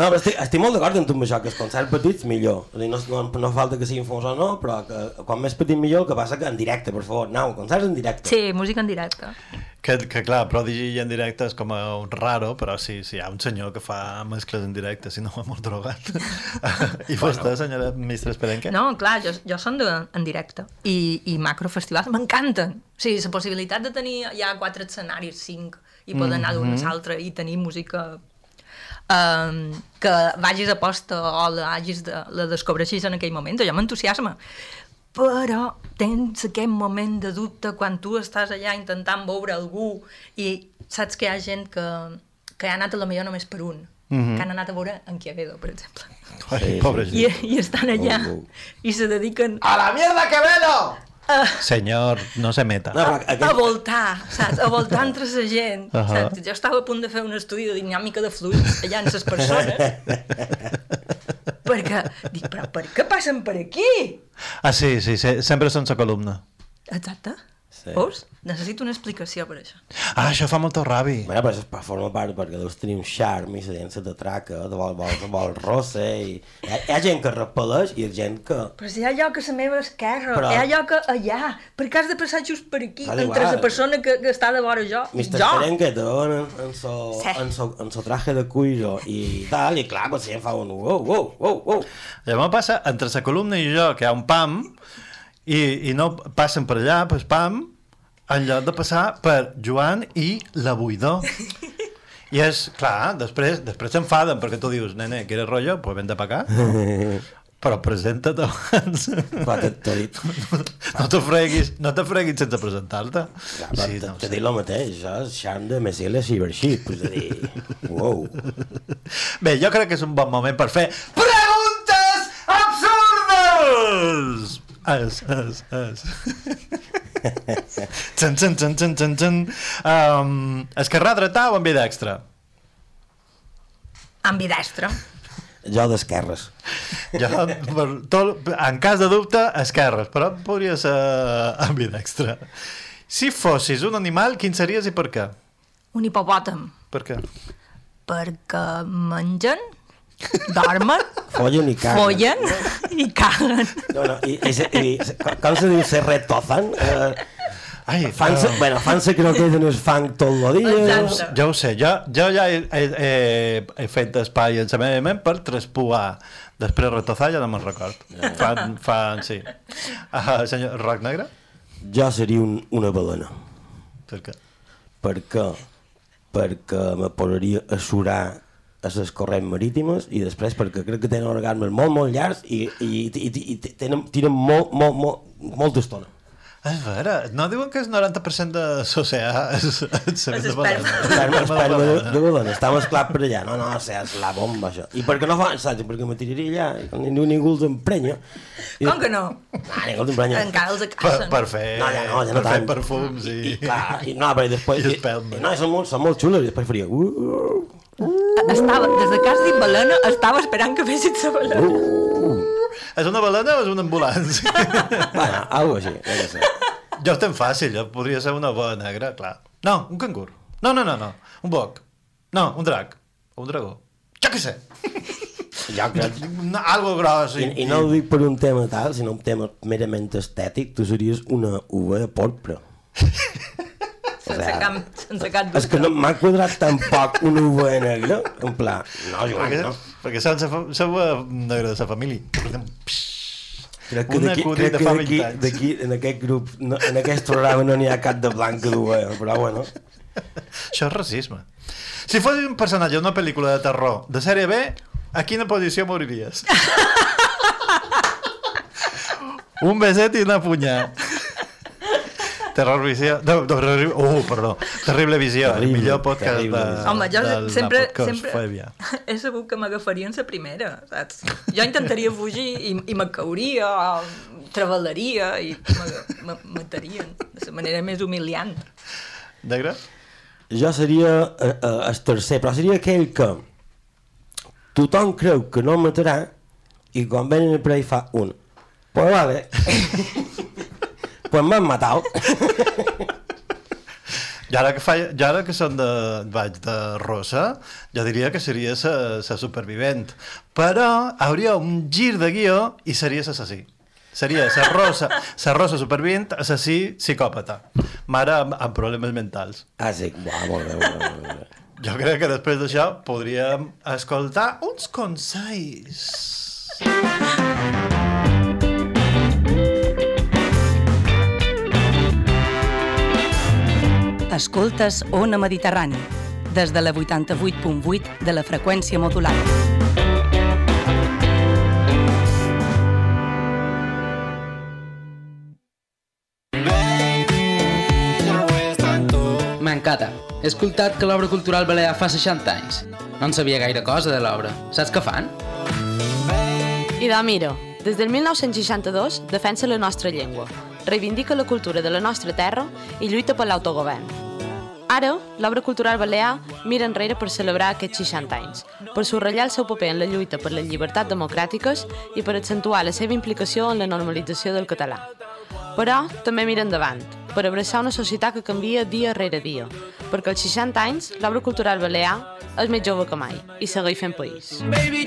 C: No, però estic, estic molt d'acord amb tu amb això, que els concerts petits millor. No, no, no falta que siguin famosos o no, però que, quan més petit millor, el que passa que en directe, per favor, anau, concerts en directe.
F: Sí, música en directe.
E: que, que clar, Prodigy en directe és com a un raro, però sí, sí, hi ha un senyor que fa mescles en directe, si no va molt drogat. I vostè, senyora Mistres Perenque?
F: No, clar, jo, jo som de, en directe i, i macrofestivals m'encanten. O sigui, la possibilitat de tenir ja quatre escenaris, cinc, i poder anar d'un a l'altre i tenir música um, que vagis a posta o la, hagis de, la descobreixis en aquell moment, allò m'entusiasma. Però tens aquest moment de dubte quan tu estàs allà intentant veure algú i saps que hi ha gent que, que ha anat a la millor només per un, mm -hmm. que han anat a veure en Quevedo, per exemple.
E: Ai, pobra
F: I,
E: gent.
F: I estan allà
C: Oh, oh.
F: i se dediquen
E: A la mierda, Quevedo! Senyor, no se meta.
C: No, però
F: a
C: aquest,
F: voltar, saps? A voltar entre la gent,
E: Ahà.
F: saps? Jo estava a punt de fer un estudi de dinàmica de fluids allà en les persones. perquè, dic, però per què passen per aquí?
E: Ah, sí, sí, sí sempre sense columna.
F: Exacte.
C: Sí.
F: Veus? Necessito una explicació per això.
E: Ah, això fa molta ràbia.
C: Bueno, però això forma part perquè deus tenir un charme i la gent se t'atraca, te vol, vol, vol rossa i... Hi ha, hi ha gent que repel·leix i hi ha gent que...
F: Però si hi ha lloc a la meva esquerra,
C: Però-
F: hi ha lloc allà, per què has de passar just per aquí,
C: Ah,
F: entre
C: igual.
F: la persona que, que està de vora jo i
C: Mr.
F: jo?
C: Ferenqueto en, en, so,
F: Sí.
C: en, so, en so traje de cuiro i tal, i clar, pues, si em fa un wow, wow, wow, wow.
E: Llavors passa entre la columna i jo, que hi ha un pam, i, i no passen per allà, pues pam, en lloc de passar per Joan i la buidor. I és, clar, després després s'enfaden perquè tu dius, nene, ¿quieres rollo? Pues vente pa acá. Però presenta't abans.
C: T'he t'he dit,
E: No te freguis, no te freguis sense presentar-te.
C: clar, sí,
E: no
C: t'he dit el mateix, és charme de Messiele Cibership, és a dir, wow.
E: Bé, jo crec que és un bon moment per fer preguntes absurdes! És, és, és. Txan, txan, txan, txan, txan, txan. Um, esquerrà, dretà o ambidextre?
F: Ambidestre.
C: Jo d'esquerres.
E: Jo, per tot, en cas de dubte, esquerres, però podria ser ambidextre. Si fossis un animal, quin series i per què?
F: Un hipopòtam.
E: Per què?
F: Perquè mengen, dormen,
C: Follen i caguen.
F: follen i caguen.
C: No, no, i, i, se- i, com se diu ser retozan? Eh,
E: Ai,
C: fan se,
E: no.
C: bueno, fan se croquet en el fang tot el dia.
F: Exacte.
E: Jo ho sé, jo, jo ja he, he, he, he fet espai en la meva ment per traspuar. Després retozar ja no me'n record. Fan, fan, sí. Uh, senyor Roc Negre?
C: Jo seria un, una balena.
E: Per què?
C: perquè perquè me posaria a surar a les corrents marítimes i després perquè crec que tenen orgasmes molt molt llargs i, i, i, i, i tenen, tiren molt, molt, molt, molta estona.
E: És vera, no diuen que és 90% de l'oceà és, és, és, de de balena.
C: està mesclat per allà. No, no, o sigui, és la bomba, això. I per què no fan, saps? Perquè me tiraria allà i ningú, ningú els emprenya. I,
F: Com que no?
C: Ah, ningú els emprenya.
F: Encara els
E: Per,
F: acacen.
E: per fer,
C: No, ja no, ja no
E: per perfums i...
C: I, clar, i no, però després...
E: I
C: I,
E: espelmes.
C: i, no, i són molt, són molt xules, i després faria... Uh,
F: Estava, des de que has dit balena, estava esperant que fessis la balena.
E: És una balena o és una ambulància?
C: bueno, algo així, no què sé.
E: jo estem fàcil, jo podria ser una boa negra, clar. No, un cangur. No, no, no, no. Un boc. No, un drac. O un dragó. Jo què sé.
C: Jo crec...
E: No, algo gros.
C: I, I no ho dic per un tema tal, sinó un tema merament estètic, tu series una uva porpra.
F: Sense cap, sense cap
C: És que
F: dubte.
C: no m'ha quadrat tampoc una uva negra, en pla, no, Joan,
E: Perquè,
C: no.
E: perquè sou, sou, negra de la família.
C: Crec que
E: un
C: d'aquí, crec
E: de
C: que d'aquí,
E: 20 anys.
C: d'aquí, en aquest grup, no, en aquest programa no n'hi ha cap de blanc que d'uva, però bueno.
E: Això és racisme. Si fossis un personatge d'una pel·lícula de terror de sèrie B, a quina posició moriries? un beset i una punyà. Terror visió... No, no, terrible, uh, perdó. Terrible visió.
C: Terrible,
E: el millor podcast
C: terrible
E: de.
F: Home, jo
E: de la
F: sempre,
E: podcastfòbia.
F: sempre he sabut que m'agafarien la primera, saps? Jo intentaria fugir i, i me cauria, treballaria i me- matarien de la manera més humiliant.
E: Negre?
C: Jo seria eh, eh, el tercer, però seria aquell que tothom creu que no matarà i quan venen el prei fa un. Pues vale. pues m'han matat.
E: I ara que, fa, i ara que són de, vaig de rosa, jo diria que seria la supervivent. Però hauria un gir de guió i seria l'assassí. Seria la rosa, la rosa supervivent, assassí, psicòpata. Mare amb, amb problemes mentals.
C: Ah, sí, Buah, molt bé, molt bé, molt bé.
E: Jo crec que després d'això podríem escoltar uns consells.
A: Escoltes Ona Mediterrani, des de la 88.8 de la freqüència modulada.
I: M'encanta. He escoltat que l'obra cultural balear fa 60 anys. No en sabia gaire cosa de l'obra. Saps què fan?
J: I de mira, des del 1962 defensa la nostra llengua, reivindica la cultura de la nostra terra i lluita per l'autogovern. Ara, l'obra cultural balear mira enrere per celebrar aquests 60 anys, per subratllar el seu paper en la lluita per les llibertats democràtiques i per accentuar la seva implicació en la normalització del català. Però també mira endavant, per abraçar una societat que canvia dia rere dia, perquè als 60 anys l'obra cultural balear és més jove que mai i segueix fent país.
K: Baby,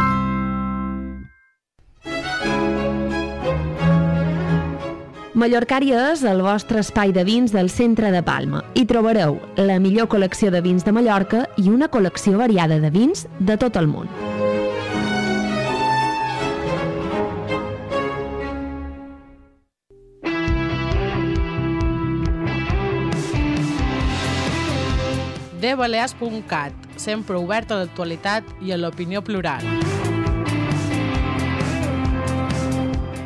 L: Mallorcària és el vostre espai de vins del centre de Palma. Hi trobareu la millor col·lecció de vins de Mallorca i una col·lecció variada de vins de tot el món.
M: dbalears.cat, sempre obert a l'actualitat i a l'opinió plural.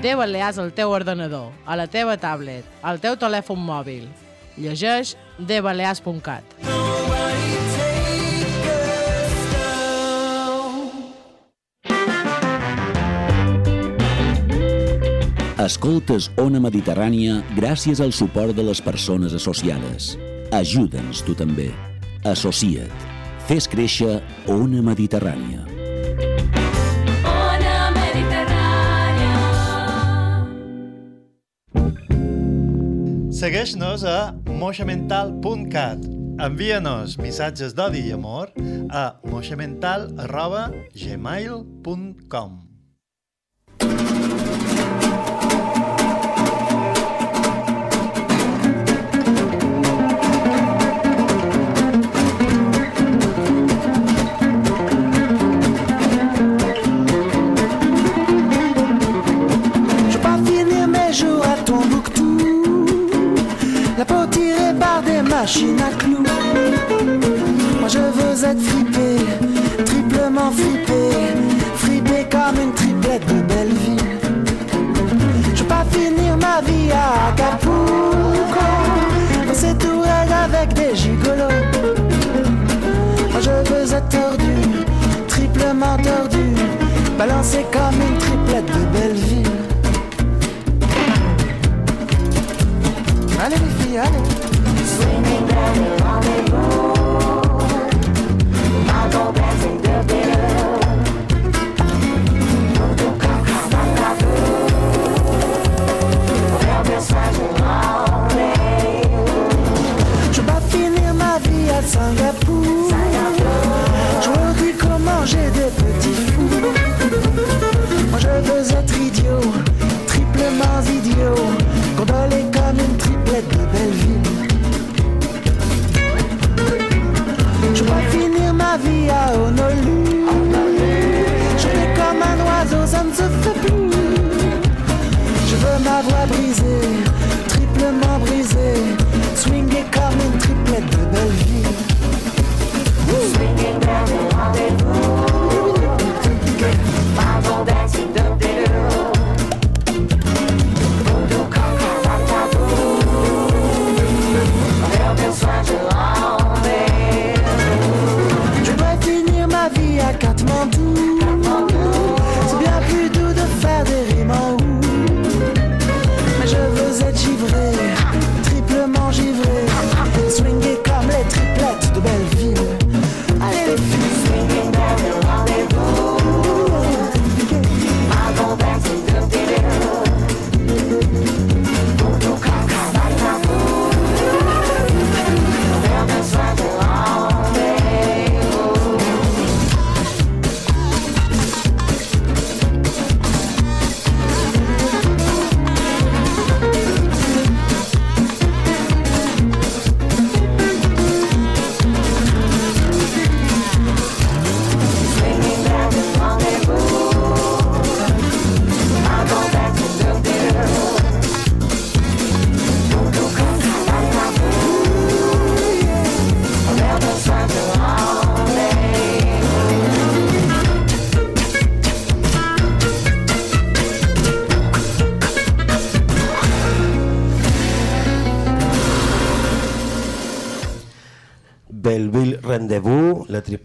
M: De Balears al teu ordenador, a la teva tablet, al teu telèfon mòbil. Llegeix dbalears.cat.
N: Escoltes Ona Mediterrània gràcies al suport de les persones associades. Ajuda'ns tu també. Associa't. Fes créixer Ona Mediterrània.
E: Segueix-nos a moixamental.cat. Envia-nos missatges d'odi i amor a moixamental.gmail.com
O: machines à clous. Moi je veux être fripé, triplement fripé Fripé comme une triplette de Belleville Je veux pas finir ma vie à Acapulco. Danser tout raide avec des gigolos. Moi je veux être tordu, triplement tordu Balancé comme une triplette de Belleville Allez les filles, allez ma vie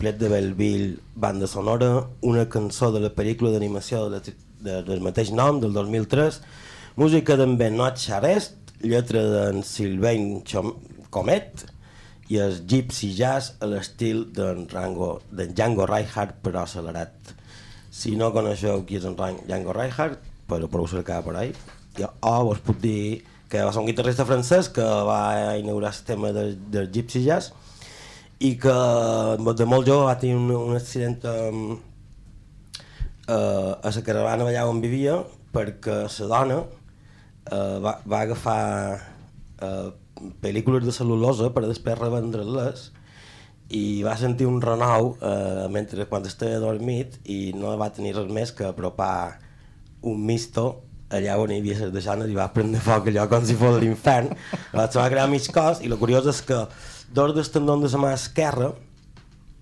C: triplet de Belleville banda sonora, una cançó de la pel·lícula d'animació de de, del mateix nom, del 2003, música d'en Benoit Charest, lletra d'en Sylvain Chom Comet i el Gypsy Jazz a l'estil d'en Rango, d'en Django Reinhardt però accelerat. Si no coneixeu qui és en Django Reinhardt, però podeu cercar per ahí. Jo, o vos puc dir que va ser un guitarrista francès que va inaugurar el tema del, del Gypsy Jazz i que de molt jove va tenir un, un accident um, uh, a la caravana allà on vivia perquè la dona uh, va, va agafar uh, pel·lícules de cel·lulosa per després revendre-les i va sentir un renou eh, mentre quan estava dormit i no va tenir res més que apropar un misto allà on hi havia les deixanes i va prendre foc allò com si fos l'infern. Va va crear mig cos i el curiós és que dos dels tendons de la mà esquerra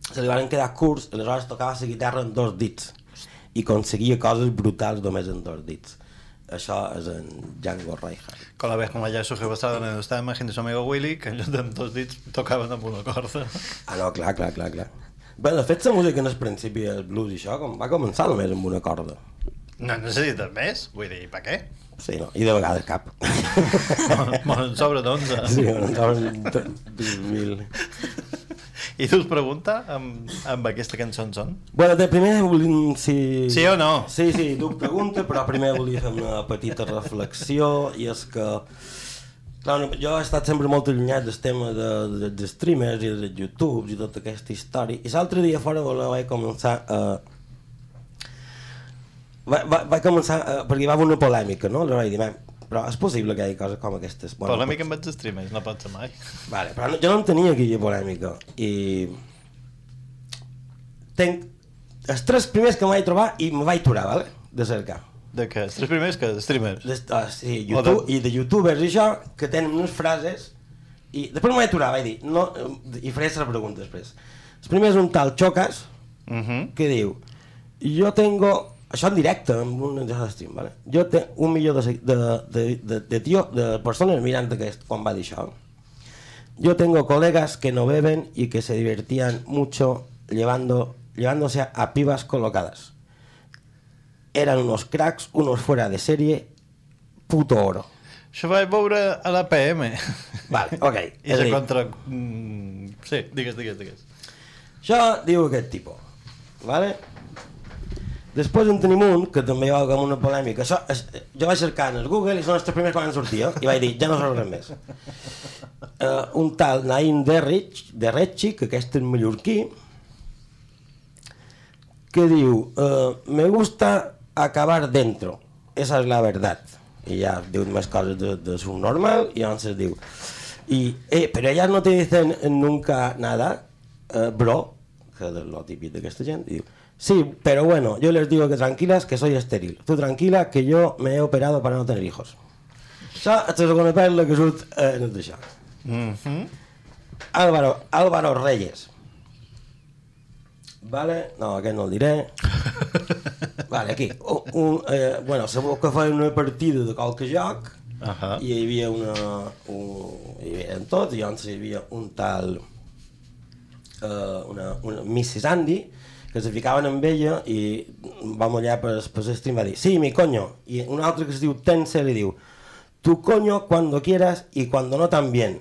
C: se li van quedar curts aleshores tocava la guitarra amb dos dits i aconseguia coses brutals només amb dos dits això és en Django Reinhardt
E: Con la vez como ya surgió basado en el estaba imagen de su amigo Willy, que en lloc dos dits tocaven amb una corda.
C: Ah, no, clar, clar, clar, clar. Bé, de fet, la música en el principi, el blues i això, com va començar només amb una corda.
E: No necessites més? Vull dir, per què?
C: Sí, no, i de vegades cap.
E: Me'n en sobra d'11.
C: Sí, me'n do- 2.000.
E: I tu us pregunta amb, amb aquesta cançó on són?
C: Bueno, de primer volim... Si...
E: Sí o no?
C: Sí, sí, duc pregunta, però primer volia fer una petita reflexió i és que clar, jo he estat sempre molt allunyat del tema de, de, de streamers i de YouTube i tota aquesta història i l'altre dia fora vaig començar a va, va, vaig començar, a, perquè hi va haver una polèmica, no? Aleshores vaig dir, "Man, però és possible que hi hagi coses com aquestes.
E: Bueno, Polèmica amb els streamers, no pot ser mai.
C: Vale, però no, jo no en tenia aquella polèmica i tenc els tres primers que em vaig trobar i me vaig aturar, vale? de cercar.
E: De què? Els tres primers que streamers?
C: De, ah, sí, YouTube,
E: de-
C: i de youtubers i això, que tenen unes frases i després me vaig aturar, vaig dir, no, eh, i faré la pregunta després. El primer és un tal Chocas,
E: Uh -huh.
C: que diu jo tengo, això en directe en un de stream, ¿vale? jo tengo un milió de, se- de, de, de, de, tio, de persones mirant aquest, quan va dir això yo tengo colegas que no beben y que se divertían mucho llevando, llevándose a, a pibas colocadas eran unos cracks, unos fuera de serie puto oro
E: Això vaig veure a la PM.
C: Vale, ok.
E: I
C: És a dir-
E: contra... Mm, sí, digues, digues, digues.
C: Això diu aquest tipus, vale? Després en tenim un, que també va com una polèmica. Això, és, jo vaig cercar en el Google i són els tres primers quan van sortir, eh? i vaig dir, ja no sabré res més. Uh, un tal Naim Derrich, Derrechi, que aquest és mallorquí, que diu, uh, me gusta acabar dentro, esa es la verdad. Y ya diu más cosas de, de su normal y entonces diu, y, eh, pero ellas no te dicen nunca nada, eh, bro, que és lo típico d'aquesta gent, i diu, sí, pero bueno, yo les digo que tranquilas, que soy estéril. Tú tranquila, que yo me he operado para no tener hijos. Això és la segona perla que surt eh, en tot això.
E: Mm -hmm.
C: Álvaro, Álvaro Reyes. Vale, no, aquest no el diré. vale, aquí. Un, un, eh, bueno, sabeu que feien una partida de qualque joc
E: uh -huh.
C: i hi havia una... Un, hi havia tots, i llavors hi havia un tal... Uh, una, una Mrs. Andy que se ficaven amb ella i vam allà per, per stream va dir sí, mi coño, i un altre que es diu Tense li diu tu coño cuando quieras y cuando no también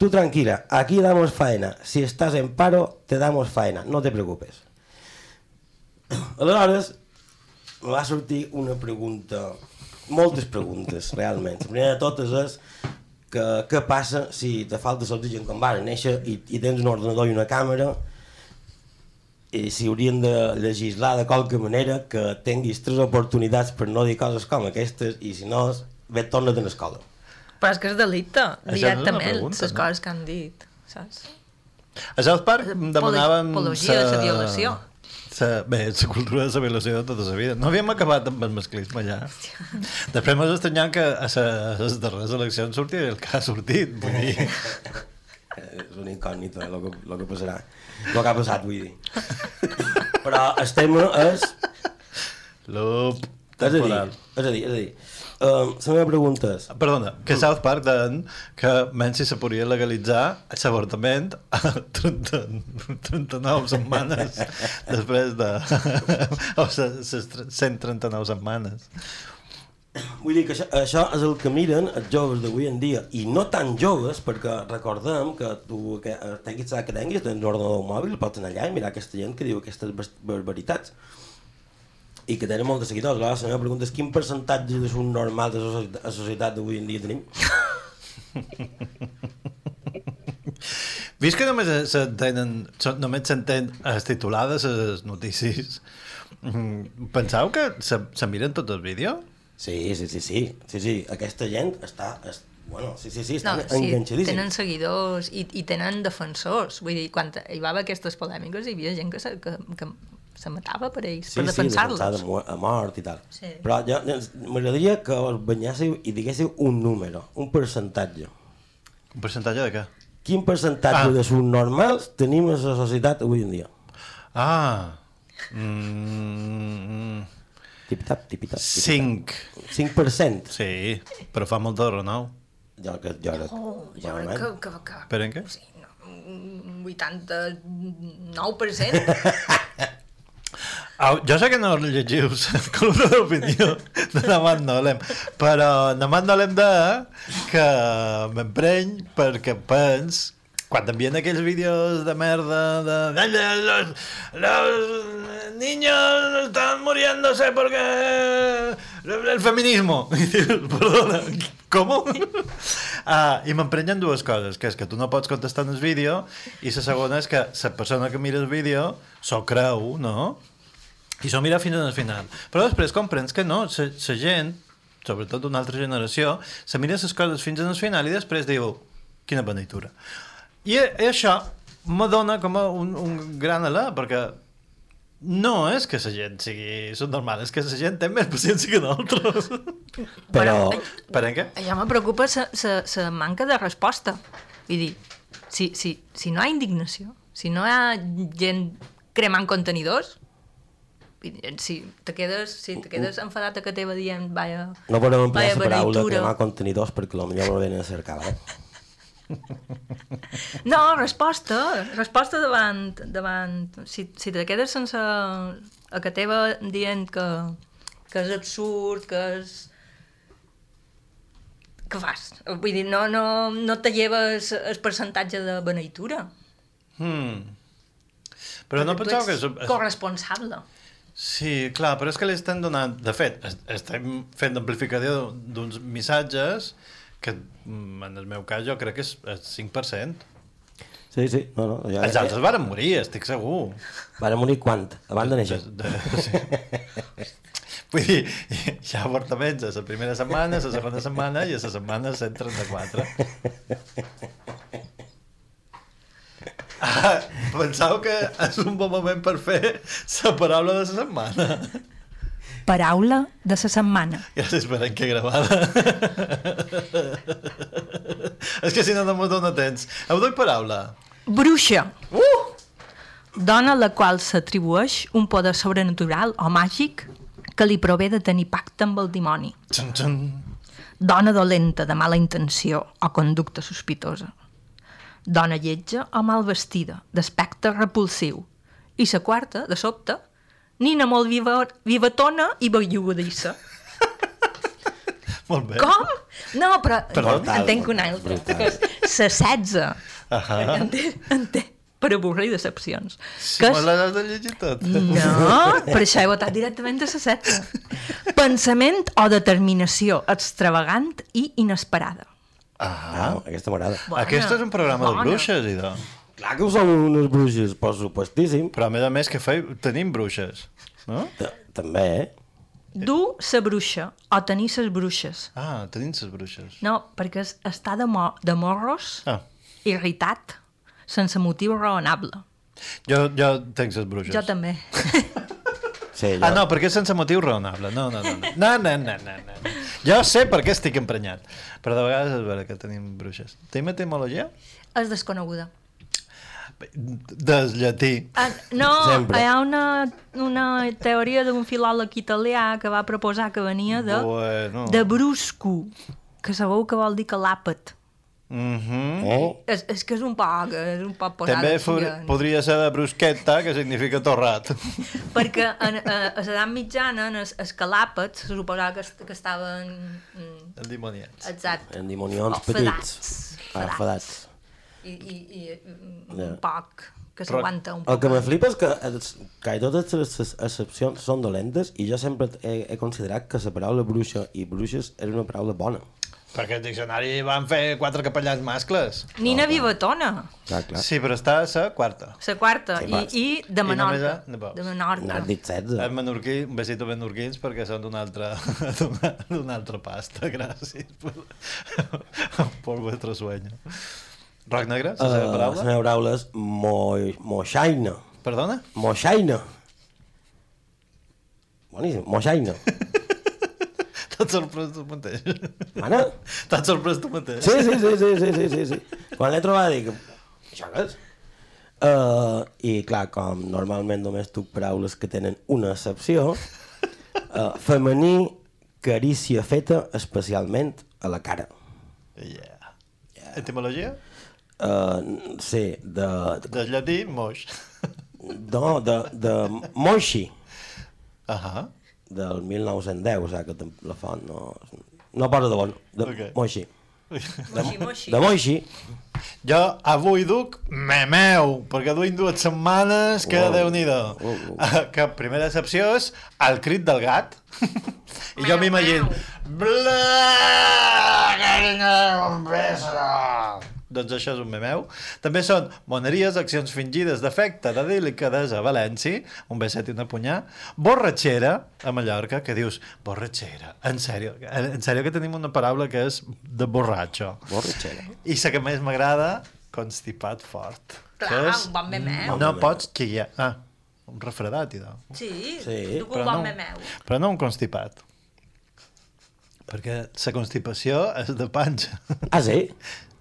C: Tú tranquila, aquí damos faena. Si estás en paro, te damos faena. No te preocupes. Aleshores, va sortir una pregunta, moltes preguntes, realment. La primera de totes és que, què passa si te falta l'oxigen quan vas néixer i, i tens un ordenador i una càmera i si haurien de legislar de qualque manera que tinguis tres oportunitats per no dir coses com aquestes i si no, ve torna't a l'escola.
F: Però és que és delicte,
E: Això
F: directament,
E: pregunta,
F: les
E: no?
F: coses que han dit, saps?
E: A South Park demanàvem...
F: apologia de la violació.
E: Sa, bé, la cultura de la violació de tota la vida. No havíem acabat amb el masclisme allà. Després m'has estranyat que a les darreres eleccions sortia el que ha sortit. Vull dir...
C: és una incògnita el que, lo que passarà. El que ha passat vull dir. Però el tema és
E: Loop
C: és a dir, és a dir, és a dir. Uh, la meva pregunta és...
E: Perdona, que South Park deien que menys si se podria legalitzar l'avortament a 30, 39 setmanes després de... o les 139 setmanes.
C: Vull dir que això, això és el que miren els joves d'avui en dia, i no tan joves, perquè recordem que tu, que tinguis que tinguis, tens un ordinador mòbil, pots anar allà i mirar aquesta gent que diu aquestes barbaritats i que tenen molts seguidors. La meva pregunta és quin percentatge de un normal de la societat, d'avui en dia tenim?
E: Vist que només s'entenen, només s'entén les titulades, les notícies, mm, penseu que se, se miren tots els vídeos?
C: Sí, sí, sí, sí, sí, sí. aquesta gent està, és, bueno, sí, sí, sí,
F: No,
C: estan
F: sí,
C: enganxadíssims.
F: tenen seguidors i, i tenen defensors. Vull dir, quan hi va haver aquestes polèmiques hi havia gent que se, que, que se matava per ells,
C: Sí,
F: per
C: sí,
F: defensar-los.
C: defensar de mo- a mort i tal.
F: Sí.
C: Però jo, m'agradaria que us banyéssiu i diguéssiu un número, un percentatge.
E: Un percentatge de què?
C: Quin percentatge
E: Ah.
C: de subnormals tenim a la societat avui en dia?
E: Ah. Mm,
C: Tip-tap, tip-tap.
E: 5.
C: 5%?
E: Sí, però fa molt de renou.
C: Jo, que, jo crec,
F: Oh, jo crec que, que, que
E: Per en què?
F: un 89%.
E: Au, jo sé que no llegiu la columna d'opinió de Namat Nolem, però Namat Nolem de que m'empreny perquè pens quan t'envien aquells vídeos de merda de los, los niños están muriéndose porque el feminismo i dius, perdona, com? Ah, I m'emprenyen dues coses, que és que tu no pots contestar en el vídeo i la segona és que la persona que mira el vídeo s'ho creu, no? I s'ho mira fins al final. Però després comprens que no, la gent, sobretot d'una altra generació, se mira les coses fins al final i després diu, quina beneitura. I, i això m'adona com a un, un gran alè, perquè no és que la gent sigui subnormal, és que la gent té més paciència que nosaltres.
C: Però...
E: Per en què?
F: Ja me preocupa la manca de resposta. Vull dir, si, si, si no hi ha indignació, si no hi ha gent cremant contenidors, si te quedes, si te quedes enfadat a que teva dient vaya,
C: No podem emplear la paraula cremar contenidors perquè potser no venen a cercar, eh?
F: No, resposta, resposta davant, davant si, si te quedes sense a que teva dient que, que és absurd, que és què fas? Vull dir, no, no, no te lleves el percentatge de beneitura.
E: Hmm. Però no
F: Tu
E: penseu que... És,
F: corresponsable.
E: Sí, clar, però és que li estem donant... De fet, est- estem fent amplificació d'uns missatges que, mm, en el meu cas, jo crec que és el 5%.
C: Sí, sí, no, no. Ja,
E: Els altres varen morir, estic segur.
C: Van morir quant? Abans de néixer?
E: De, de, sí. Vull dir, hi ha avortaments a la primera setmana, a la segona setmana i a la setmana 134. Ah, penseu que és un bon moment per fer la paraula de la setmana.
F: Paraula de la setmana.
E: Gràcies per que gravada. És que si no, no m'ho dóna temps. Heu doy paraula.
F: Bruixa. Uh! Dona a la qual s'atribueix un poder sobrenatural o màgic que li prové de tenir pacte amb el dimoni.
E: Xun, xun.
F: Dona dolenta de mala intenció o conducta sospitosa. Dona lletja o mal vestida, d'aspecte repulsiu. I la quarta, de sobte, nina molt viva, vivatona i bellugadissa.
E: Molt bé.
F: Com? No, però,
E: Però-
F: entenc una altra, que és la 16.
E: Ahà.
F: Entenc, entenc, per avorrir decepcions.
E: Si
F: Que
E: me
F: és-
E: l'has de llegir tot.
F: no, per això he votat directament a la setze. Pensament o determinació extravagant i inesperada.
C: Ah, aquesta m'agrada.
E: Bona, Aquest és un programa
F: bona.
E: de bruixes, idò.
C: Clar que som unes bruixes, per supuestíssim.
E: Però a més a més que fei, tenim bruixes, no?
C: També, eh?
F: Dur sa bruixa o tenir ses bruixes.
E: Ah, tenim ses bruixes.
F: No, perquè és estar de, mo de morros,
E: Ah.
F: irritat, sense motiu raonable.
E: Jo, jo tenc ses bruixes.
F: Jo també.
C: Sí,
E: Ah, no, perquè és sense motiu raonable. No, no, no. No, no, no, no, no. Jo sé per què estic emprenyat. Però de vegades és vera que tenim bruixes. Tenim etimologia?
F: És desconeguda.
E: Del llatí.
F: Ah, no,
E: Sempre.
F: hi ha una, una teoria d'un filòleg italià que va proposar que venia de,
E: Bueno.
F: de brusco, que sabeu que vol dir que l'àpat.
E: Mm -hmm.
C: Eh?
F: És, és que és un poc, és un poc posat
E: També for,
F: eh?
E: podria ser de brusqueta, que significa torrat.
F: Perquè en, a, a l'edat mitjana, en els, els calàpats, se suposava que, que estaven... mm,
E: Endimoniats.
F: Exacte.
C: Endimonions
F: O
C: petits.
F: fedats,
C: Ah, fedats.
F: I, i, i un poc, que s'aguanta un
C: El
F: poc.
C: que me flipa és que els- quasi totes les excepcions són dolentes i jo sempre he, he considerat que la paraula bruixa i bruixes era una paraula bona.
E: Perquè el diccionari van fer quatre capellans mascles.
F: Nina Vivatona,
C: Clar, clar.
E: Sí, però està a la quarta.
F: la quarta,
C: Sí,
F: i, i de
E: I només
F: Menorca.
E: a- de
F: Menorca.
C: N'has dit 16.
E: Els menorquí, un besito menorquins perquè són d'un altre, d'una- d'una altra pasta. Gràcies per, per vuestro sueño. Roc negre, la seva paraula?
C: la meva paraula és mo, moixaina.
E: Perdona?
C: Moixaina. Boníssim, moixaina.
E: T'has sorprès tu mateix.
C: Mana?
E: T'has sorprès tu mateix.
C: Sí, sí, sí, sí, sí, sí, sí, sí. Quan l'he trobat dic, això què és? Uh, I clar, com normalment només tuc paraules que tenen una excepció, uh, femení, carícia feta especialment a la cara.
E: Yeah. Etimologia?
C: Uh, sí, de...
E: Del llatí, moix.
C: No, de, de moixi.
E: Ahà.
C: Del 1910, o sigui que la font no... No posa de bon. De
E: Ok.
C: moixi.
F: Moixi, moixi.
C: De moixi.
E: Jo avui duc memeu, perquè duim dues setmanes que
C: Uau.
E: Déu-n'hi-do. Uh, que primera excepció és el crit del gat. I jo m'imagino... Bla, carinyo, un beso. Doncs això és un memeu. També són moneries, accions fingides d'afecte, de delicadesa a València, un beset i una punyà, borratxera a Mallorca, que dius, borratxera, en sèrio, en sèrio que tenim una paraula que és de borratxo.
C: Borratxera.
E: I la que més m'agrada, constipat fort.
F: Clar,
E: és-
F: un bon memeu.
E: No pots xillar. Ah, un refredat, idò.
F: Sí,
C: Sí,
F: un bon
E: no.
F: memeu.
E: Però no un constipat. Perquè la constipació és de panxa.
C: Ah, sí?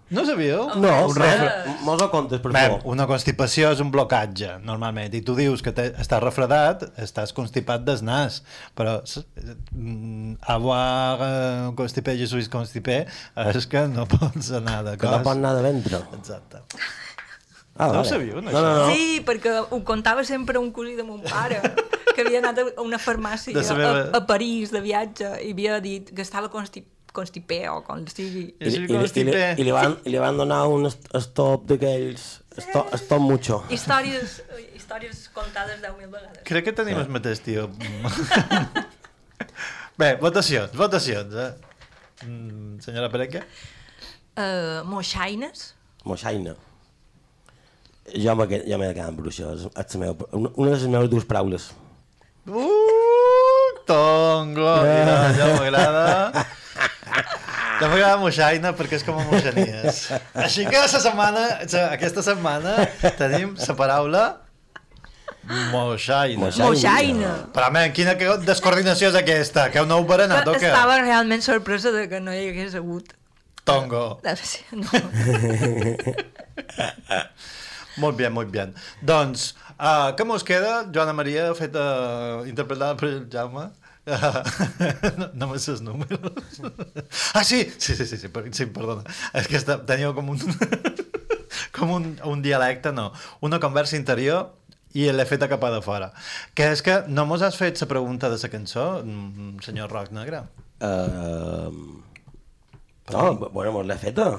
E: No sabíeu?
C: No,
E: un
C: un
E: refre...
C: Mos ho contes, per favor.
E: una constipació és un blocatge, normalment, i tu dius que estàs refredat, estàs constipat des nas, però mm, avoir eh, constipé, je suis constipé, és que no pots anar de
C: Que
E: cos.
C: no pot anar de ventre.
E: Exacte.
C: Ah,
E: No ho
C: vale.
E: sabíeu, no,
C: No, no, no.
F: Sí, perquè ho contava sempre un cosí de mon pare, que havia anat a una farmàcia
E: De
F: a, a París de viatge i havia dit que estava constip, constipé o com sigui.
C: I, i, i, i, li, i, li van, I li van donar un stop d'aquells... Stop, stop mucho.
F: Històries, històries contades 10.000 vegades.
E: Crec que tenim el mateix tio. Bé, votacions, votacions. Eh? Mm, senyora Pereca?
F: Uh, moixaines?
C: Moixaina. Jo m'he jo m'he quedat amb bruixa. És, una, una de les meves dues paraules.
E: Uh, tongo! Mira, ja m'agrada. Ja m'agrada moixaina perquè és com a moixanies. Així que la setmana, aquesta setmana tenim la paraula moixaina.
F: Moixaina.
E: Però, men, quina descoordinació és aquesta? Que heu nou berenat o què?
F: Estava realment sorpresa de que no hi hagués hagut.
E: Tongo.
F: No.
E: Molt bé, molt bé. Doncs, uh, què mos queda? Joana Maria, feta, interpretada per el Jaume. Uh, no, no me sé els números. ah, sí! Sí, sí, sí, sí, per, sí perdona. És que està, tenia com un... com un, un dialecte, no. Una conversa interior i l'he feta cap a de fora. Que és que no mos has fet la pregunta de la cançó, mm, senyor Roc Negre?
C: Uh, no, bueno, mos l'he feta.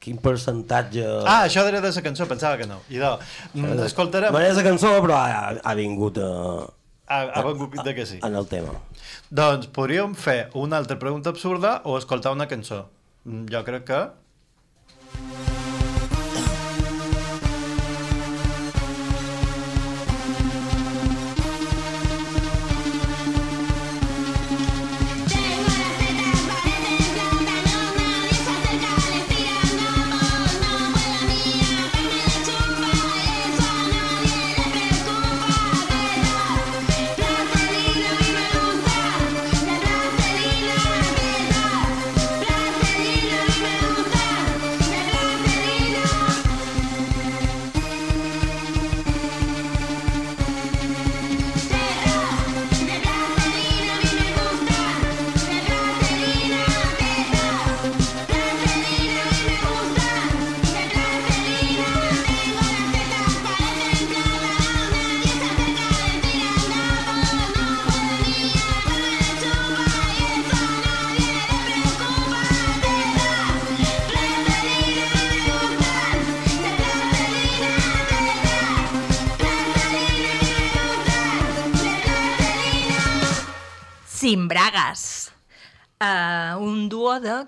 C: Quin percentatge...
E: Ah, això era de la cançó, pensava que no. I de, mm, escoltarem...
C: No és la cançó, però ha, ha vingut a,
E: Ha, ha vengut de que sí.
C: en el tema.
E: Doncs podríem fer una altra pregunta absurda o escoltar una cançó. Mm, Jo crec que...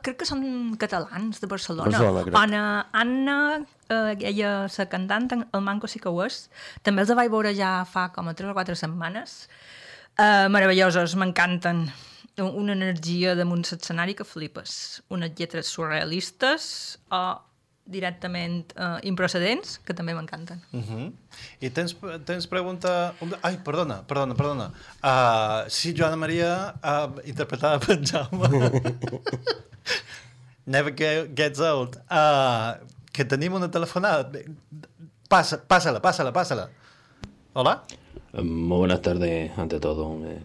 F: crec que són catalans de Barcelona.
C: Barcelona, crec.
F: Anna, Anna uh, ella, la cantant, el Manco sí que ho és. També els vaig veure ja fa com a 3 o 4 setmanes. Uh, meravellosos, m'encanten. Un- Una energia damunt l'escenari que flipes. Unes lletres surrealistes o directament uh, improcedents, que també m'encanten.
E: Uh -huh. I tens, tens pregunta... Ai, perdona, perdona, perdona. Uh, sí, Joana Maria, uh, interpretada per Jaume. Never get, gets old. Uh, que tenim una telefonada. Passa, pásala, pásala, pásala. Hola.
P: Eh, Muy buenas tardes, ante todo. Eh,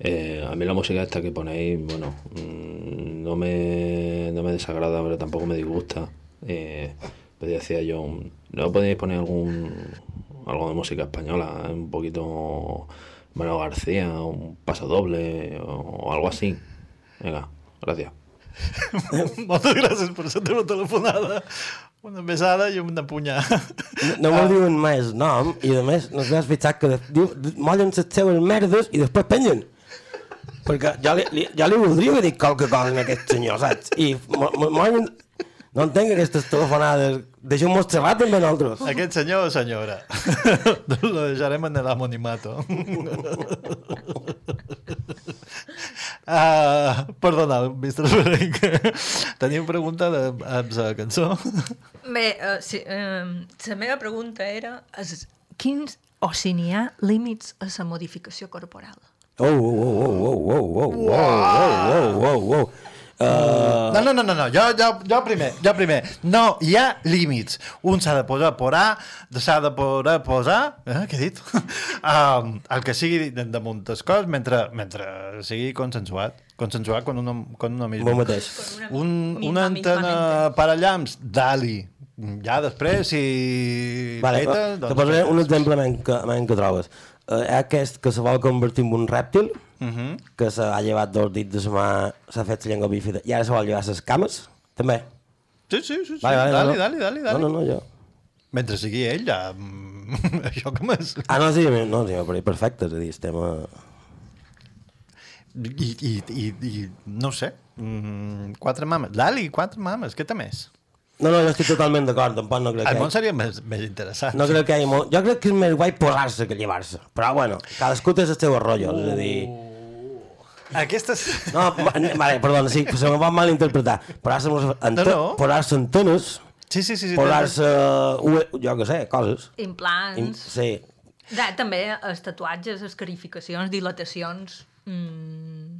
P: eh, a mí la música esta que ponéis, bueno, mm, no me, no me desagrada, pero tampoco me disgusta. Eh, pues decía yo, ¿no podéis poner algún algo de música española? Un poquito Manuel García, un paso doble o algo así. Venga, gracias.
E: Moltes gràcies per la teva telefonada. Una besada i una punya.
C: No me diuen més nom i a més no has fixat que diu, mollen les seves merdes i després pengen. Perquè jo li, li, jo li voldria haver dit qualque cosa a aquest senyor, saps? I mo- mo- mollen... No entenc aquestes telefonades. Deixeu-nos xerrar també nosaltres.
E: Aquest senyor o senyora? Lo deixarem en l'anonimato. Uh, perdona, Mr. Frank. Teniu pregunta de, amb la cançó?
F: Bé, uh, sí, uh, la meva pregunta era es, quins, o si n'hi ha límits a la modificació corporal?
C: Oh, oh, oh, oh, oh, oh, oh, oh, oh, oh, oh, oh. Uh,
E: No, no, no, no, no. Jo, jo, jo primer, jo primer. No, hi ha límits. Un s'ha de posar por A, s'ha de poder posar... Eh, què he dit? um, el que sigui damunt des cos mentre, mentre sigui consensuat. Consensuat con uno, con uno mismo.
C: Bo mateix.
E: Un, una antena per allams, dali. Ja després, si
C: Vale,
E: peta,
C: uh, te posaré un exemple que, que trobes. Uh, aquest que se vol convertir en un rèptil,
E: Uh -huh.
C: que s'ha llevat dos dits de la mà, s'ha fet la llengua bífida, i ara se vol llevar les cames, també.
E: Sí, sí, sí. sí.
C: Vale, vale,
E: dali,
C: no.
E: dali, dali, dali.
C: No, no, no, jo.
E: Mentre sigui ell, ja... mm, Això com és?
C: Ah, no, sí, no, sí, per perfecte, és a dir, estem a...
E: I, i, i, i no sé, mm, quatre mames. Dali, quatre mames, què té més?
C: No, no, jo estic totalment d'acord, tampoc no crec
E: El
C: que...
E: món seria més, més interessant.
C: No crec que hi molt... Jo crec que és més guai posar-se que llevar-se. Però, bueno, cadascú té el seu rotllo, és a dir...
E: Aquestes...
C: No, va- vale, perdona, sí, se me va mal interpretar. Posar-se ante...
E: No, no.
C: posar antenes,
E: Sí, sí, sí. sí
C: posar-se, ue- jo què sé, coses.
F: Implants...
C: Im- Sí.
F: Da, també els tatuatges, escarificacions, dilatacions... Mm,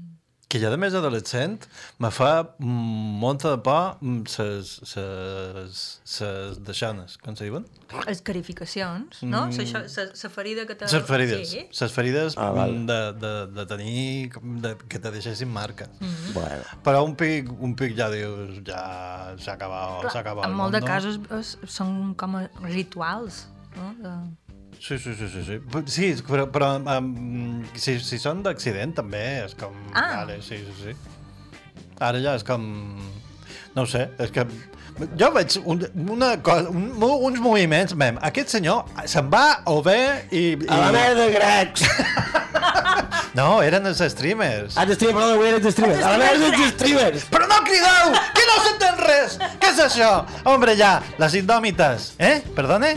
E: Que jo, de més adolescent, me fa mm, molta de por mm, ses, ses, ses deixanes, com se diuen?
F: escarificacions, no?
E: Mm.
F: Mm. La, la ferida que te...
E: Ses ferides.
F: Sí.
E: Ses ferides
C: Ah, val.
E: mm, de, de, de tenir... De, que te deixessin marca.
F: Mhm.
C: Bueno.
E: Però un pic, un pic ja dius, ja s'ha acabat, s'ha acabat
F: en molt
E: món,
F: de casos es, són com a rituals, no? De...
E: Sí, sí, sí, sí, sí. Sí, però, però um, si, si són d'accident també és com...
F: Ah.
E: Vale, sí, sí, sí. Ara ja és com... No ho sé, és que... Jo veig un, una cosa, un, uns moviments, mem, aquest senyor se'n va o bé i... i...
C: A la merda, grecs!
E: No, eren els streamers.
C: Ah, els streamers, perdona, avui eren els streamers. A la merda, els streamers!
E: Però no crideu, que no s'entén res! Què és això? Hombre, ja, les indòmites, eh? Perdone?